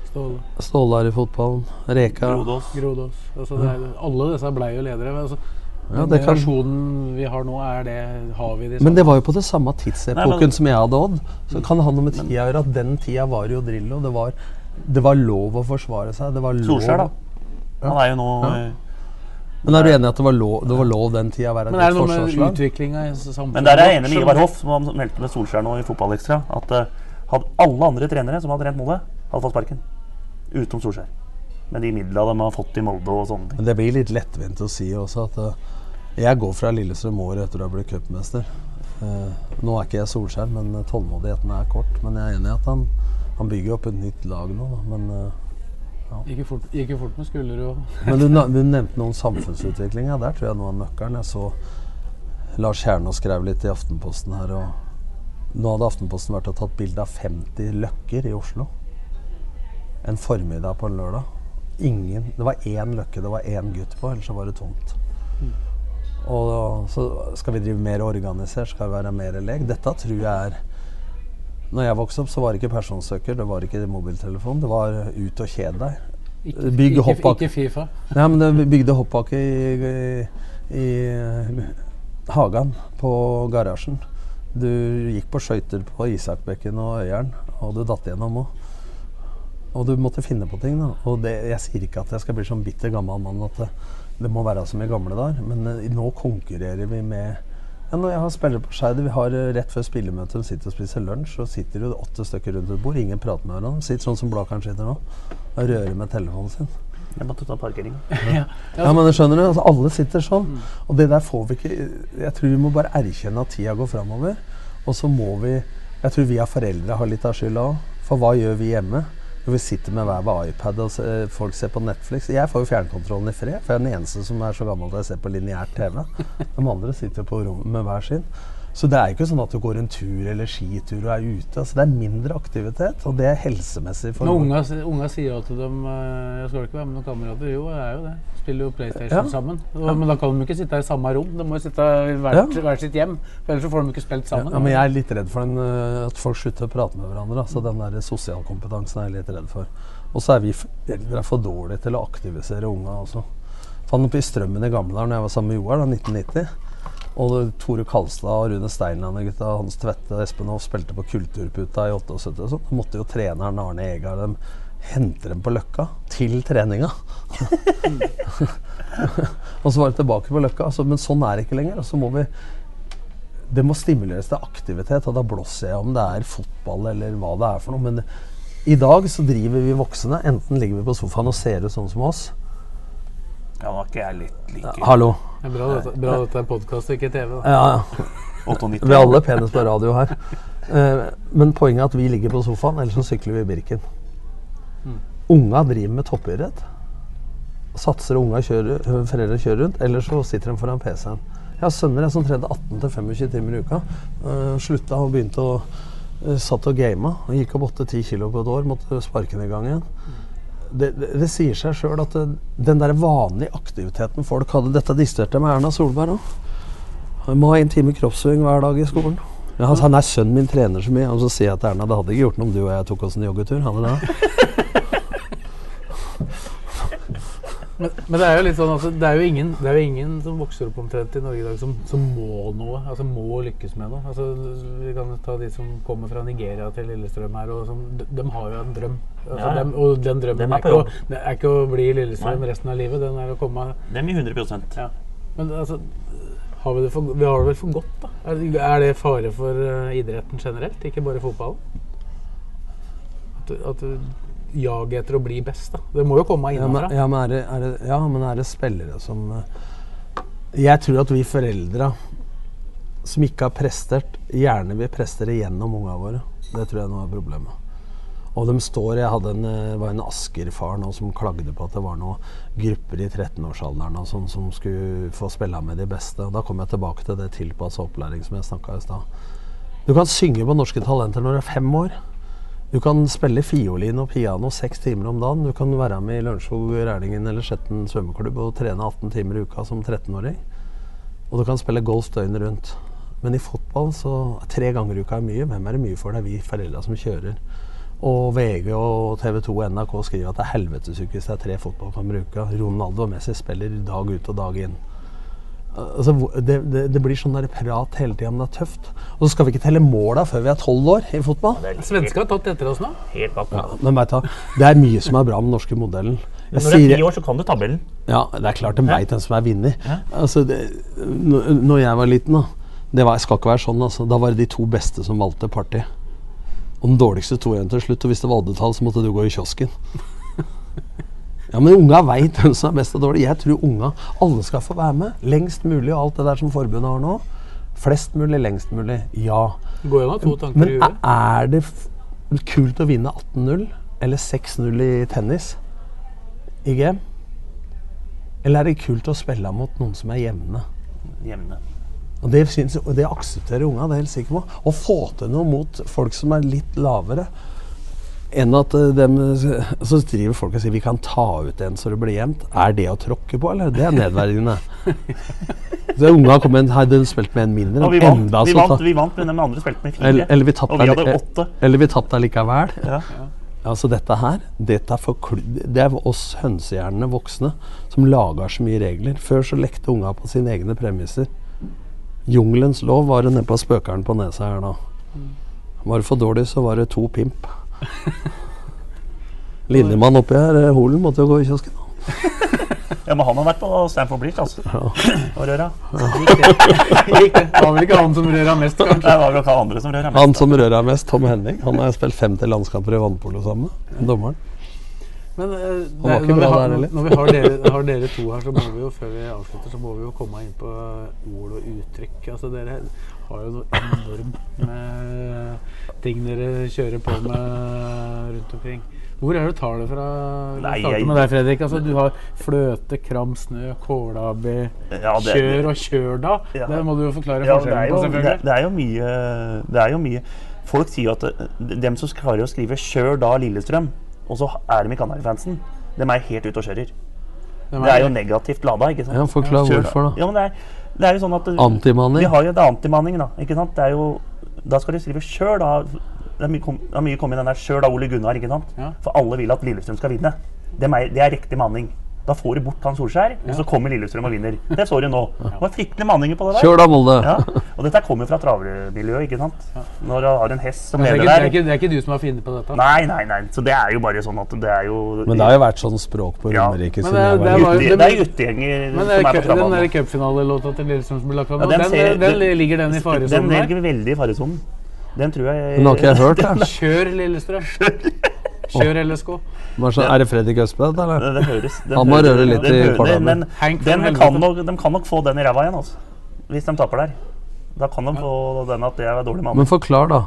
Ståle. Ståle er i fotballen. Reka. Grodås. Grodås. Altså, det er, alle disse blei jo ledere. men Altså, Ja, den det kan- generasjonen vi har nå, er det Har vi de Men det var jo på det samme tidsepoken Nei, som jeg hadde Odd. Så kan det ha noe med tida å gjøre at den tida var jo Drillo. Det var, det var lov å forsvare seg. Det var lov Solskjær, da. Han er jo nå Ja. eh, Men er du enig i at det var lov, det var lov den tida å være et godt forsvarslag? Men der er jeg enig med som- Ivar Hoff, som han meldte med Solskjær nå i Fotballekstra. At uh, hadde alle andre trenere som hadde trent Molde, hadde fått sparken. Utenom Solskjær. Med de midla de har fått i Molde og sånne ting. Men det blir litt lettvint å si også at eh, jeg går fra Lillestrøm året etter å ha blitt cupmester. Uh, nå er ikke jeg Solskjær, men eh, tålmodigheten er kort. Men jeg er enig i at han, han bygger opp et nytt lag nå. Da. Men, eh, Gikk jo fort, fort med skulder og men du, du nevnte noe om samfunnsutviklinga. Der tror jeg noe av nøkkelen. Jeg så Lars Kjernås skrev litt i Aftenposten her. og Nå hadde Aftenposten vært og tatt bilde av 50 løkker i Oslo. En formiddag på en lørdag. Ingen, det var én løkke det var én gutt på, ellers så var det tomt. Og så skal vi drive mer organisert, skal vi være mer lek. Dette tror jeg er Når jeg vokste opp, så var det ikke personsøker, det var ikke mobiltelefon. Det var ut og kjede deg. ikke, Bygg. Fifa. Nei, men det bygde hoppbakke i, i, i hagen på garasjen. Du gikk på skøyter på Isakbekken og Øyeren, og du datt gjennom òg. Og du måtte finne på ting. da. Og det, Jeg sier ikke at jeg skal bli sånn bitter gammel mann at det, må være som i gamle dager, men eh, nå konkurrerer vi med ja, Når jeg har spillere på Skeid, vi har eh, rett før spillemøte, de sitter og spiser lunsj, og sitter jo åtte stykker rundt et bord, ingen prater med hverandre. Sitter sånn som Blakeren sitter nå, og rører med telefonen sin. Jeg måtte ta parkering. Ja, men skjønner du, altså, Alle sitter sånn. Og det der får vi ikke Jeg tror vi må bare erkjenne at tida går framover. Og så må vi Jeg tror vi av foreldre har litt av skylda òg. For hva gjør vi hjemme? Jo, vi sitter med hver vår iPad, og folk ser på Netflix. Jeg får jo fjernkontrollen i fred, for jeg er den eneste som er så gammel at jeg ser på lineært TV. De andre sitter på rommet med hver sin. Så det er ikke sånn at du går en tur eller skitur og er ute. Altså, det er mindre aktivitet, og det er helsemessig for Men unga, unga sier jo at de eh, Jeg skal ikke være med noen kamerater. Jo, jeg er jo det. Spiller jo PlayStation Ja. sammen. Og, Men da kan de ikke sitte i samme rom. De må jo sitte i hvert, Ja. sitt hjem. For ellers så får de ikke spilt sammen. Ja, men jeg er litt redd for den, øh, at folk slutter å prate med hverandre. Altså Den der sosialkompetansen er jeg litt redd for. Og så er vi eldre for dårlige til å aktivisere unga også. Fant opp i Strømmen i Gamledalen da jeg var sammen med Joar, da, 1990. Og Tore Kalstad Rune Steinland og gutta Hans Tvette og Espen Hoff spilte på Kulturputa i 78 og sånn. Da måtte jo treneren Arne Egar dem hente dem på Løkka til treninga. og så var det tilbake på Løkka. Altså, men sånn er det ikke lenger. Og så må vi det må stimuleres til aktivitet, og da blåser jeg om det er fotball eller hva det er for noe. Men i dag så driver vi voksne. Enten ligger vi på sofaen og ser ut sånn som oss. Ja, nå er ikke jeg litt like Hallo. Det er bra dette, bra dette er podkast og ikke TV. da. Ja, ja. Vi er alle penest på radio her. Uh, men poenget er at vi ligger på sofaen, ellers så sykler vi i Birken. Unga driver med toppidrett. Satser unga kjører, foreldre kjører rundt, eller så sitter de foran PC-en. Jeg har sønner jeg, som trente 18-25 timer i uka. Uh, slutta og begynte å uh, Satt og gama. Gikk opp 8-10 kilo på et år. Måtte sparke ned i gang igjen. Det, det, sier seg sjøl at den der vanlige aktiviteten folk hadde Dette disterte med Erna Solberg òg. Jeg må ha en time kroppsøving hver dag i skolen. Ja, han sa nei, sønnen min trener så mye. Og så sier jeg til Erna det hadde ikke gjort noe om du og jeg tok oss en joggetur. Hadde det? Men, men det er jo litt sånn altså, det, er jo ingen, det er jo ingen som vokser opp omtrent i Norge i dag som, som må noe. Altså må lykkes med noe. Altså, vi kan ta de som kommer fra Nigeria til Lillestrøm her. Og som, de, de har jo en drøm. Altså, Ja, ja. dem- og den drømmen er er, ikke å, er ikke å bli i Lillestrøm Nei. resten av livet. Den er å komme Dem i 100 ja. Men altså har vi, det for, vi har det vel for godt, da? Er, det- er det fare for eh, idretten generelt, ikke bare fotballen? At, at jaget etter å bli best, da. Det må jo komme Ja, men, ja, men er det, ja, men er det spillere som eh, Jeg tror at vi foreldre som ikke har prestert, gjerne vil prestere gjennom unga våre. Det tror jeg nå er problemet. Og de står Jeg hadde en, eh, var en Asker-far nå som klagde på at det var noen grupper i 13-årsalderen og sånn som skulle få spille med de beste. Og Da kom jeg tilbake til det tilpassa opplæring som jeg snakka i stad. Du kan synge på Norske Talenter når du er fem år. Du kan spille fiolin og piano seks timer om dagen. Du kan være med i Lørenskog, Rælingen eller Skjetten svømmeklubb og trene 18 timer i uka som 13-åring. Og du kan spille golf døgnet rundt. Men i fotball så tre ganger i uka er mye. Hvem er det mye for? Det er vi foreldra som kjører. Og VG og TV 2 og NRK skriver at det er helvetesuke hvis det er tre fotballkamper i uka. Ronaldo og Messi spiller dag ut og dag inn. Altså, det, det, det blir sånn der prat hele tida om det er tøft. Og så skal vi ikke telle måla før vi er tolv år i fotball. Ja, er har tatt etter oss nå. helt bak. Ja, men vet du, det er mye som er bra med den norske modellen. Jeg Når du er ti år, så kan du tabellen. ja, det er klart de veit hvem som er vinner. Altså, det, når jeg var liten, da Det var, skal ikke være sånn. Altså, da var det de to beste som valgte party. Og den dårligste tok igjen til slutt. Og hvis det var oddetall, så måtte du gå i kiosken. Ja, men unga veit hvem som er best og dårlig. Jeg tror unga Alle skal få være med. Lengst mulig og alt det der som forbundet har nå. Flest mulig, lengst mulig. Ja. Det går jo an to tanker Men i er- er det f kult å vinne 18-0 eller 6-0 i tennis i game? Eller er det kult å spille mot noen som er jevne? Jevne. Og det, synes, og det aksepterer unga, det er jeg helt sikker på. Å få til noe mot folk som er litt lavere enn at eh, dem Så driver folk og sier vi kan ta ut en så det blir jevnt. Er det å tråkke på, eller? Det er nedverdigende. Så unga kom en, hadde spilt med en mindre. Og vi vant, enda vi vant, vi vant, men de andre spilte med fire. eller, eller vi og vi hadde åtte. Eller vi tapte allikevel. Ja. Altså dette her, dette er, for, det er oss hønsehjernene voksne som lager så mye regler. Før så lekte unga på sine egne premisser. Jungelens lov var det nedpå spøkeren på nesa her nå. Var det for dårlig, så var det to pimp. Linjemann oppi her, eh, Holen, måtte jo gå i kiosken. ja, men han har vært på Stanford Bleach, altså. Og røra. Gikk det. Det var vel ikke han som røra mest, kanskje. Det var vel hva andre som røra mest. Han som røra mest, Tom Henning, han har spilt 50 landskamper i vannpolo sammen med. Dommeren. Men uh, var det, ikke når, vi har, der når vi har dere, har dere to her, så må vi jo før vi avslutter, så må vi jo komme inn på ord og uttrykk. Altså Dere har jo noe enormt med ting dere kjører på med rundt omkring. Hvor er det du tar det fra? Nei, jeg- med deg, Fredrik. Altså, du har fløte, kram, snø, kålabi, Ja, det- kjør og kjør da. Ja. Det må du jo forklare Ja, er, forskjellen på, selvfølgelig. det er jo mye Det er jo mye Folk sier jo at eh, dem som klarer å skrive 'kjør da Lillestrøm', og så er de i Kanarifansen, dem er helt ute og kjører. Hvem Det er jo negativt lada, ikke sant? Ja, forklar hvorfor da. Ja, men det er, det er jo sånn at Antimanning. Vi har jo det er antimanning, da. Ikke sant? Det er jo, da skal de skrive sjøl. da'. Det er mye, kom, det er mye kommet i den der sjøl da Ole Gunnar', ikke sant? Ja. For alle vil at Lillestrøm skal vinne. Det er, det er riktig manning. Da får du bort han Solskjær, og så kommer Lillestrøm og vinner. Det så du nå. Det var fryktelig manninger på det der. Kjør da, Molde! Ja. Og dette kommer jo fra travermiljøet, ikke sant. Når du har en hest som Det er, leder der. det, er ikke, det er ikke du som har funnet på dette? Nei, nei, nei. Så det er jo bare sånn at det er jo Men det har jo vært sånn språk på Romerike ja. siden det- det Det er guttegjenger som det er på kø- den cupfinalelåta til Lillestrøm som ble lagt fram, Ja, nå, den, den, den, ligger den i Den faresonen der? ligger veldig i faresonen. Den tror jeg Den har ikke jeg hørt, jeg. Kjør Lillestrøm. Kjør eller Bare sånn, Er det Fredrik Østbø, dette, eller? Det, høres Han må røre litt i kåla, Men Hank kan nok, de kan nok få den i ræva igjen, altså. Hvis de taper der. Da kan de få den at det er dårlig mann. Men forklar, da.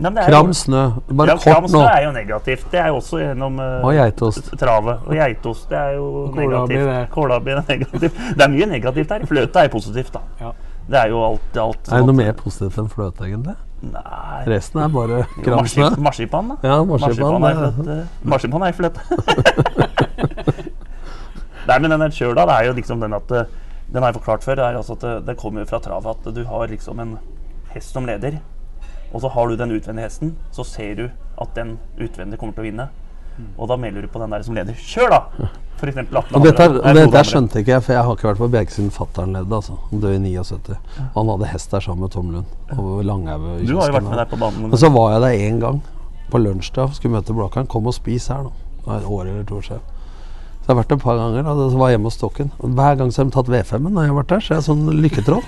Nei, men det jo- Kram snø. Bare ja, kort kram snø er jo negativt. Det er jo også gjennom uh, Og geitost. travet. Og geitost det er jo Kålabi, negativt. det. Er negativt. Det er mye negativt her. Fløte er positivt, da. Ja. Det er jo alt, alt Er det noe mer positivt enn fløte, egentlig? Nei. Resten er bare Jo, kram Marsipan, da. Ja, marsipan. Marsipan er fløte. Nei, men den kjøla, det er jo liksom den at eh, Den har jeg forklart før. Det er altså at det, det kommer fra travet at du har liksom en hest som leder. Og så har du den utvendige hesten, så ser du at den utvendige kommer til å vinne. Og da melder du på den der som leder. Kjør, da! For eksempel Atle Og dette, og dette skjønte ikke jeg, for jeg har ikke vært på Bjerke siden fatter'n levde. Altså. Han døde i 79. Og han hadde hest der sammen med Tom Lund. Og Langhaug. Du har jo vært med der. på banen. Men så var jeg der én gang på lunsjdag. Skulle møte Blakkaren. Kom og spis her, da. Det var et år eller to år siden. Så jeg har vært der et par ganger. Da, så var jeg hjemme hos Stokken. Og hver gang så har de tatt V5-en når jeg har vært der. Så jeg er sånn lykketroll.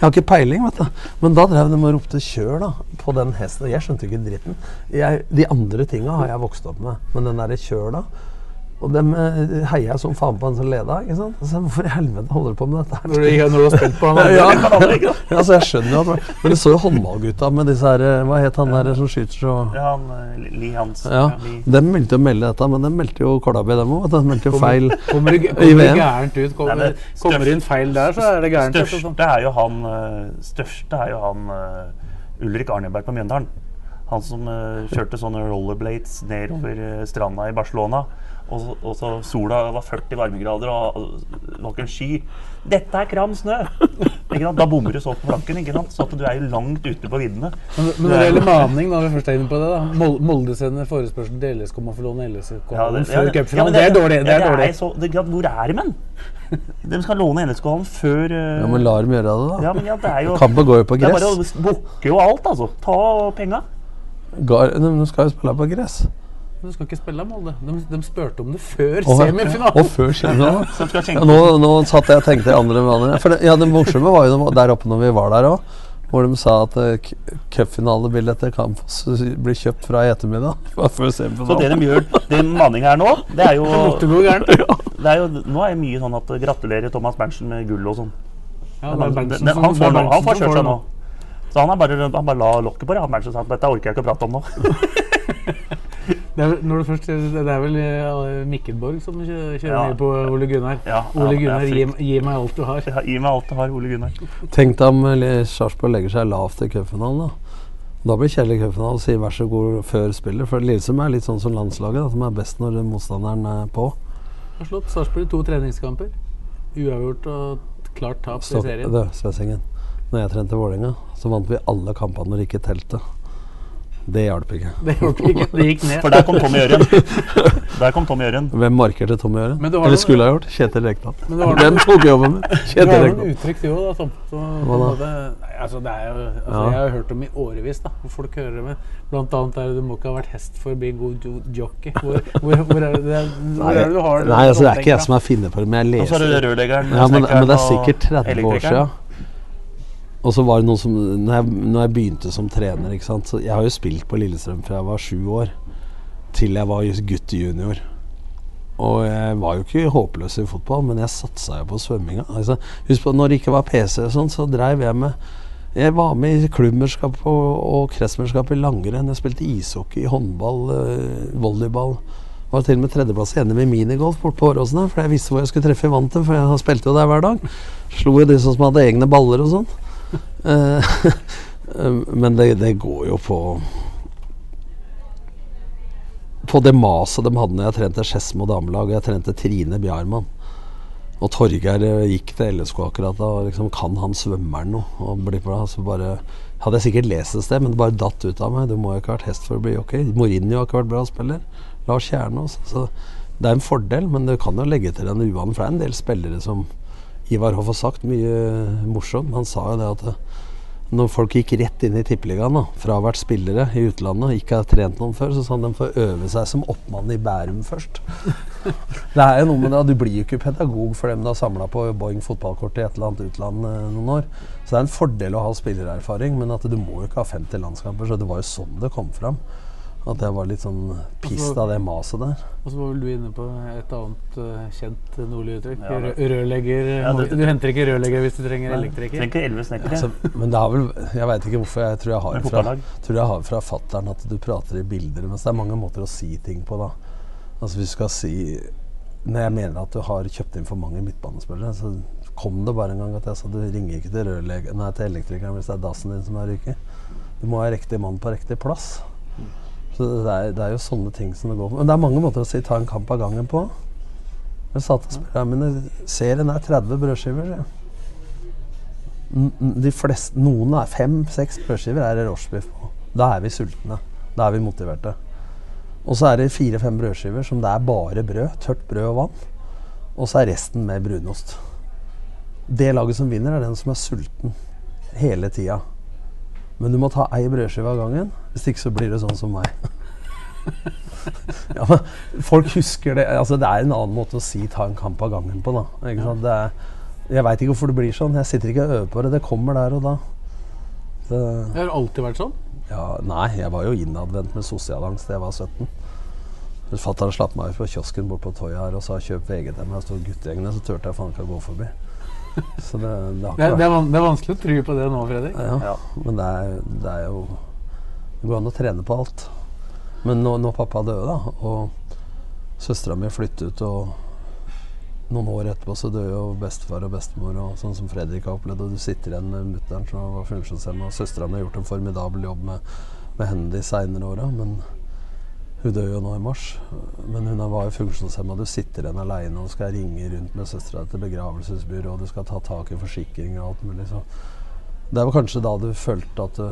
Jeg har ikke peiling, vet du. Men da drev de og ropte 'kjør', da. På den hesten. Jeg skjønte ikke dritten. Jeg, de andre tinga har jeg vokst opp med. Men den derre 'kjør', da. Og dem heia heier jeg som faen på han som leda. ikke sant? Så hvorfor i helvete holder du på med dette? Når du, når du har spilt på han Ja, ja. ja, så jeg skjønner jo at Men det så jo håndballgutta med disse her eh, Hva het han der som skyter så Ja, han eh, Li Hans. Ja, De meldte jo melde dette, men de meldte jo kålrabi, dem òg. De meldte jo feil. Kommer kommer, kommer det VM. gærent ut, kommer, Nei, men kommer det inn feil der, så er det gærent. du, sånn. Største er jo han eh, Største er jo han eh, Ulrik Arneberg på Mjøndalen. Han som eh, kjørte sånne rollerblades nedover eh, stranda i Barcelona. Og, så- og så sola var 40 varmegrader og det var ikke en sky. Dette er kram snø! Ikke sant? Da bommer du så på flanken, ikke sant? så at du er jo langt ute på viddene. Men, men når det gjelder maning, da, vi først er inne på det, da. Molde sender forespørsel til LSK om å få låne LSK Ja, før ja, cupfinalen. ja, det, er dårlig. Det er ja, dårlig. så, det, hvor er de, men? De skal låne LSK-hallen før uh, Ja, men la dem gjøre det, da. ja, men ja, det er jo Kampen går jo på Det er bare gress. å bukke jo alt, altså. Ta penga. De skal jo spille på gress. Du skal ikke spille Molde. De, de spurte om det før Og, semifinalen. og før semifinalen. Ja, nå, nå satt jeg og tenkte andre vaner. For det, ja, det morsomme var jo der oppe når vi var der òg. Hvor de sa at uh, cupfinalebilletter kan bli kjøpt fra i ettermiddag. Før Så det de gjør, det maninga her nå, det er jo, det er jo Nå er det mye sånn at gratulerer Thomas Berntsen med gull og sånn. Ja, det er Berntsen som- han, er får nå, han får kjørt det seg nå. Så han, er bare, han bare la lokket på det. Han Berntsen sa at dette orker jeg ikke å prate om nå. Det er, når du først, det er vel eh, Mikkelborg som kjører Ja. ned på Ole Gunnar. Ja, ja, Ole Gunnar, gi, gi meg alt du har. Ja, Gi meg alt du har, Ole Gunnar. Tenk deg om eh, Sarpsborg legger seg lavt i cupfinalen. Da Da blir Kjell i cupfinalen og sier vær så god før spillet. For Lillestrøm er litt sånn som landslaget. At de er best når motstanderen er på. Har slått Sarpsborg i to treningskamper. Uavgjort og klart tap i serien. det, Svessingen. Når jeg trente Vålerenga, så vant vi alle kampene når det ikke telte. Det hjalp ikke. Det hjalp ikke. Det gikk ned. For der kom Tommy Jørgen. Der kom Tommy Jørgen. Hvem markerte Tommy har Eller noen- skulle ha gjort? Kjetil Rekdal. Hvem Den tok jobben min. Du har noen uttrykk, du òg, da. Tom. Så, Hva da? Det, altså, det er jo, altså, Ja. Jeg har hørt om i årevis da, hvor folk hører det med. Blant annet er det du må ikke ha vært hest for å bli en god jockey. Hvor, hvor, hvor, er det, det er, hvor er det du har Nei, altså det er ikke jeg som har funnet på det, men jeg Og så er det rørleggeren, Ja, men, men det er sikkert 30 år siden. Og så var det noe som når jeg, når jeg begynte som trener ikke sant? Så Jeg har jo spilt på Lillestrøm fra jeg var sju år, til jeg var gutt junior. Og jeg var jo ikke håpløs i fotball, men jeg satsa jo på svømminga. Altså, husk på, når det ikke var PC og sånn, så dreiv jeg med Jeg var med i klubbmesterskap og, og kretsmesterskap i langrenn. Jeg spilte ishockey, håndball, volleyball. volleyball. Var til og med tredjeplass i NM i minigolf borte på Åråsen for jeg visste hvor jeg skulle treffe i vantet, for jeg spilte jo der hver dag. Slo jo de som hadde egne baller og sånn. Eh, Men det, det går jo på På det maset de hadde når jeg trente Skedsmo damelag, og jeg trente Trine Bjarmann. Og Torgeir eh, gikk til LSK akkurat da, og liksom kan han svømmeren noe? Og bli bra, så bare Hadde jeg sikkert lest et sted, men det bare datt ut av meg. Du må jo ikke ha vært hest for å bli jockey. Mourinho har ikke vært bra spiller. Lars Kjernås. Så det er en fordel, men du kan jo legge til en uvane. For det er en del spillere som Ivar Hoff har sagt mye morsomt. Han sa jo det at når folk gikk rett inn i tippeligaen, da, vært spillere i utlandet, og ikke ha trent noen før, så sa han de får øve seg som oppmann i Bærum først. det er jo noe med det, Du blir jo ikke pedagog for dem du har samla på Boeing fotballkort i et eller annet utland eh, noen år. Så det er en fordel å ha spillererfaring, men at du må jo ikke ha 50 landskamper. Så det var jo sånn det kom fram. At jeg var litt sånn pissed av det maset der. Og så var vel du inne på et annet uh, kjent nordlig uttrykk. Ja, rørlegger Ja, det- Du henter ikke rørlegger hvis du trenger elektriker. Trenger elleve snekkere. Altså, men det har vel Jeg veit ikke hvorfor. Jeg tror jeg har er fra, tror jeg har fra fattern at du prater i bilder. Mens det er mange måter å si ting på, da. Altså hvis du skal si Når jeg mener at du har kjøpt inn for mange midtbanespillere, så kom det bare en gang at jeg sa du ringer ikke til, rørlegger, nei, til elektrikeren hvis det er dassen din som er ryket. Du må ha riktig mann på riktig plass. Det er, det er jo sånne ting som det går på. Men det er mange måter å si ta en kamp av gangen på. Jeg sa til spillerne mine serien er 30 brødskiver. n- De fleste, noen er fem-seks brødskiver er det rochebiff på. Da er vi sultne. Da er vi motiverte. Og så er det fire-fem brødskiver som det er bare brød. Tørt brød og vann. Og så er resten med brunost. Det laget som vinner, er den som er sulten hele tida. Men du må ta ei brødskive av gangen. Hvis ikke så blir det sånn som meg. ja, men folk husker det. Altså, det er en annen måte å si 'ta en kamp av gangen' på. da. Er, jeg veit ikke hvorfor det blir sånn. Jeg sitter ikke og øver på det. Det kommer der og da. Det, Det har alltid vært sånn. ja, nei, jeg var jo innadvendt med sosialangst da jeg var 17. Fatter'n slapp meg ut på kiosken bort på Toya her og sa 'kjøp VG til meg'. Stod guttegjengene, så turte jeg faen ikke å gå forbi. Så det, det har Det, ikke det, er, det er vanskelig å tro på det nå, Fredrik. Ja, ja, Men det er, det er jo Det går an å trene på alt. Men når, når pappa døde, da, og søstera mi flyttet ut, og noen år etterpå så døde jo bestefar og bestemor, og sånn som Fredrik har opplevd, og du sitter igjen med mutter'n som var funksjonshemma, og søstera mi har gjort en formidabel jobb med, med henne de seinere åra, men hun dør jo nå i mars. Men hun var jo funksjonshemma. Du sitter igjen aleine og skal ringe rundt med søstera til og du skal ta tak i forsikring og alt mulig. Så det var kanskje da du følte at du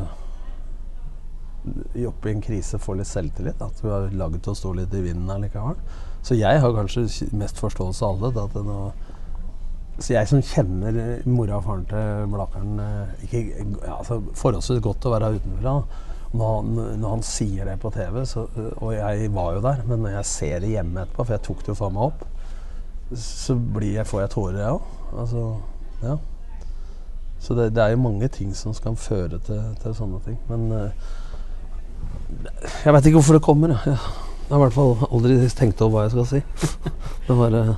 i- oppi en krise får litt selvtillit. At du har laget til å stå litt i vinden allikevel. Så jeg har kanskje mest forståelse av alle. At nå, så jeg som kjenner eh, mora og faren til Blakeren eh, ikke, altså, forholdsvis godt å være utenfra. da. Når han, når han sier det på TV, så, og jeg var jo der, men når jeg ser det hjemme etterpå, for jeg tok det jo faen meg opp, så blir jeg, får jeg tårer, jeg òg. Altså, ja. Så det, det er jo mange ting som skal føre til, til sånne ting. Men eh, jeg veit ikke hvorfor det kommer. Jeg, jeg har i hvert fall aldri tenkt over hva jeg skal si. Det var eh,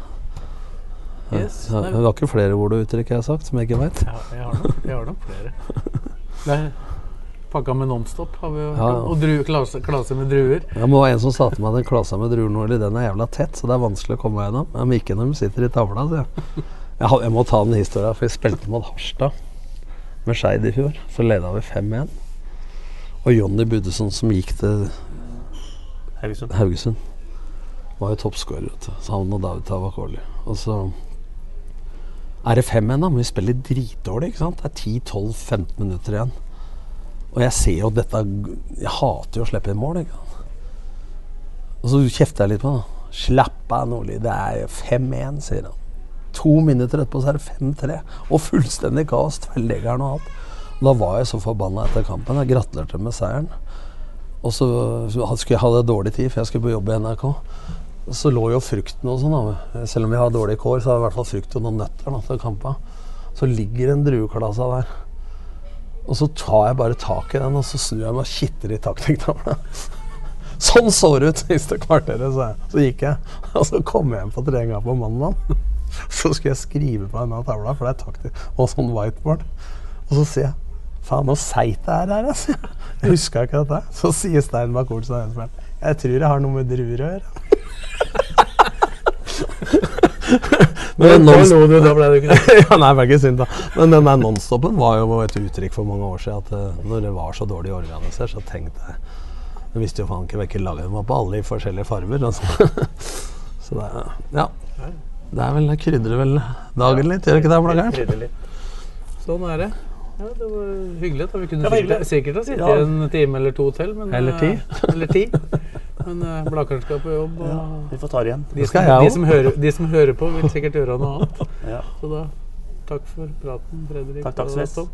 Yes, ja, nei. Var ikke flere ord og uttrykk jeg har sagt som jeg ikke veit. Ja, jeg har nok, jeg har nok flere. Er pakka med Nonstop har vi jo Ja. Og dru, klase, klase med druer. Det må var en som sa til meg at den klasa med druer nå, eller den er jævla tett, så det er vanskelig å komme gjennom. Men ikke når de sitter i tavla, sier jeg. Jeg, jeg må ta den historia, for vi spilte mot Harstad med Skeid i fjor. Så leda vi 5-1. Og Jonny Budesson, som gikk til Haugesund. Haugesund, var jo toppskårer. vet du. Så han og David Tavakoli. Og så er det 5-1, da, men vi spiller dritdårlig. ikke sant? Det er 10-12-15 minutter igjen. Og jeg ser jo at dette Jeg hater jo å slippe inn mål. ikke? Og så kjefter jeg litt på han. Slapp av, Nordli. Det er 5-1, sier han. To minutter etterpå så er det 5-3. Og fullstendig kaos. Tverrleggeren og alt. Da var jeg så forbanna etter kampen. Jeg gratulerte med seieren. Og så, skulle jeg ha det dårlig tid, for jeg skulle på jobb i NRK. Og så lå jo frukten og sånn. Selv om vi har dårlige kår, så har vi i hvert fall frukt og noen nøtter da, til kampa. Så ligger en drueklase der. Og så tar jeg bare tak i den, og så snur jeg meg og kitter i taktikktavla. Sånn så det ut siste kvarteret, sa jeg. Så gikk jeg. Og så kom jeg hjem på treninga på mandag. Så skulle jeg skrive på denne tavla, for det er taktikk. Og sånn whiteboard. Og så sier jeg Faen, så seigt det er her, altså. Jeg huska ikke dette. Så sier Stein bak Olsen Jeg tror jeg har noe med druer å gjøre. Men Da lo du, da ble du ikke det. ja, nei, ble ikke synd, da. Men den der nonstopen var jo et uttrykk for mange år siden. At eh, når det var så dårlig organisert, så tenkte jeg Jeg visste jo faen ikke hvilke lag det var på, alle i forskjellige farger. Altså. Så det Ja. Det er vel, det krydrer vel dagen litt, gjør det ikke det, Blakkern? Sånn er det. Ja, det var hyggelig. da Vi kunne sikkert, sikkert ha sittet Ja. en time eller to til. Men, Eller ti. eh, eller ti. Men uh, Blakkaren skal på jobb, og Ja, vi får ta det igjen. de, som, de, som hører, de som hører på, vil sikkert gjøre noe annet. Ja. Så da takk for praten, Fredrik Takk, takk, og Tom.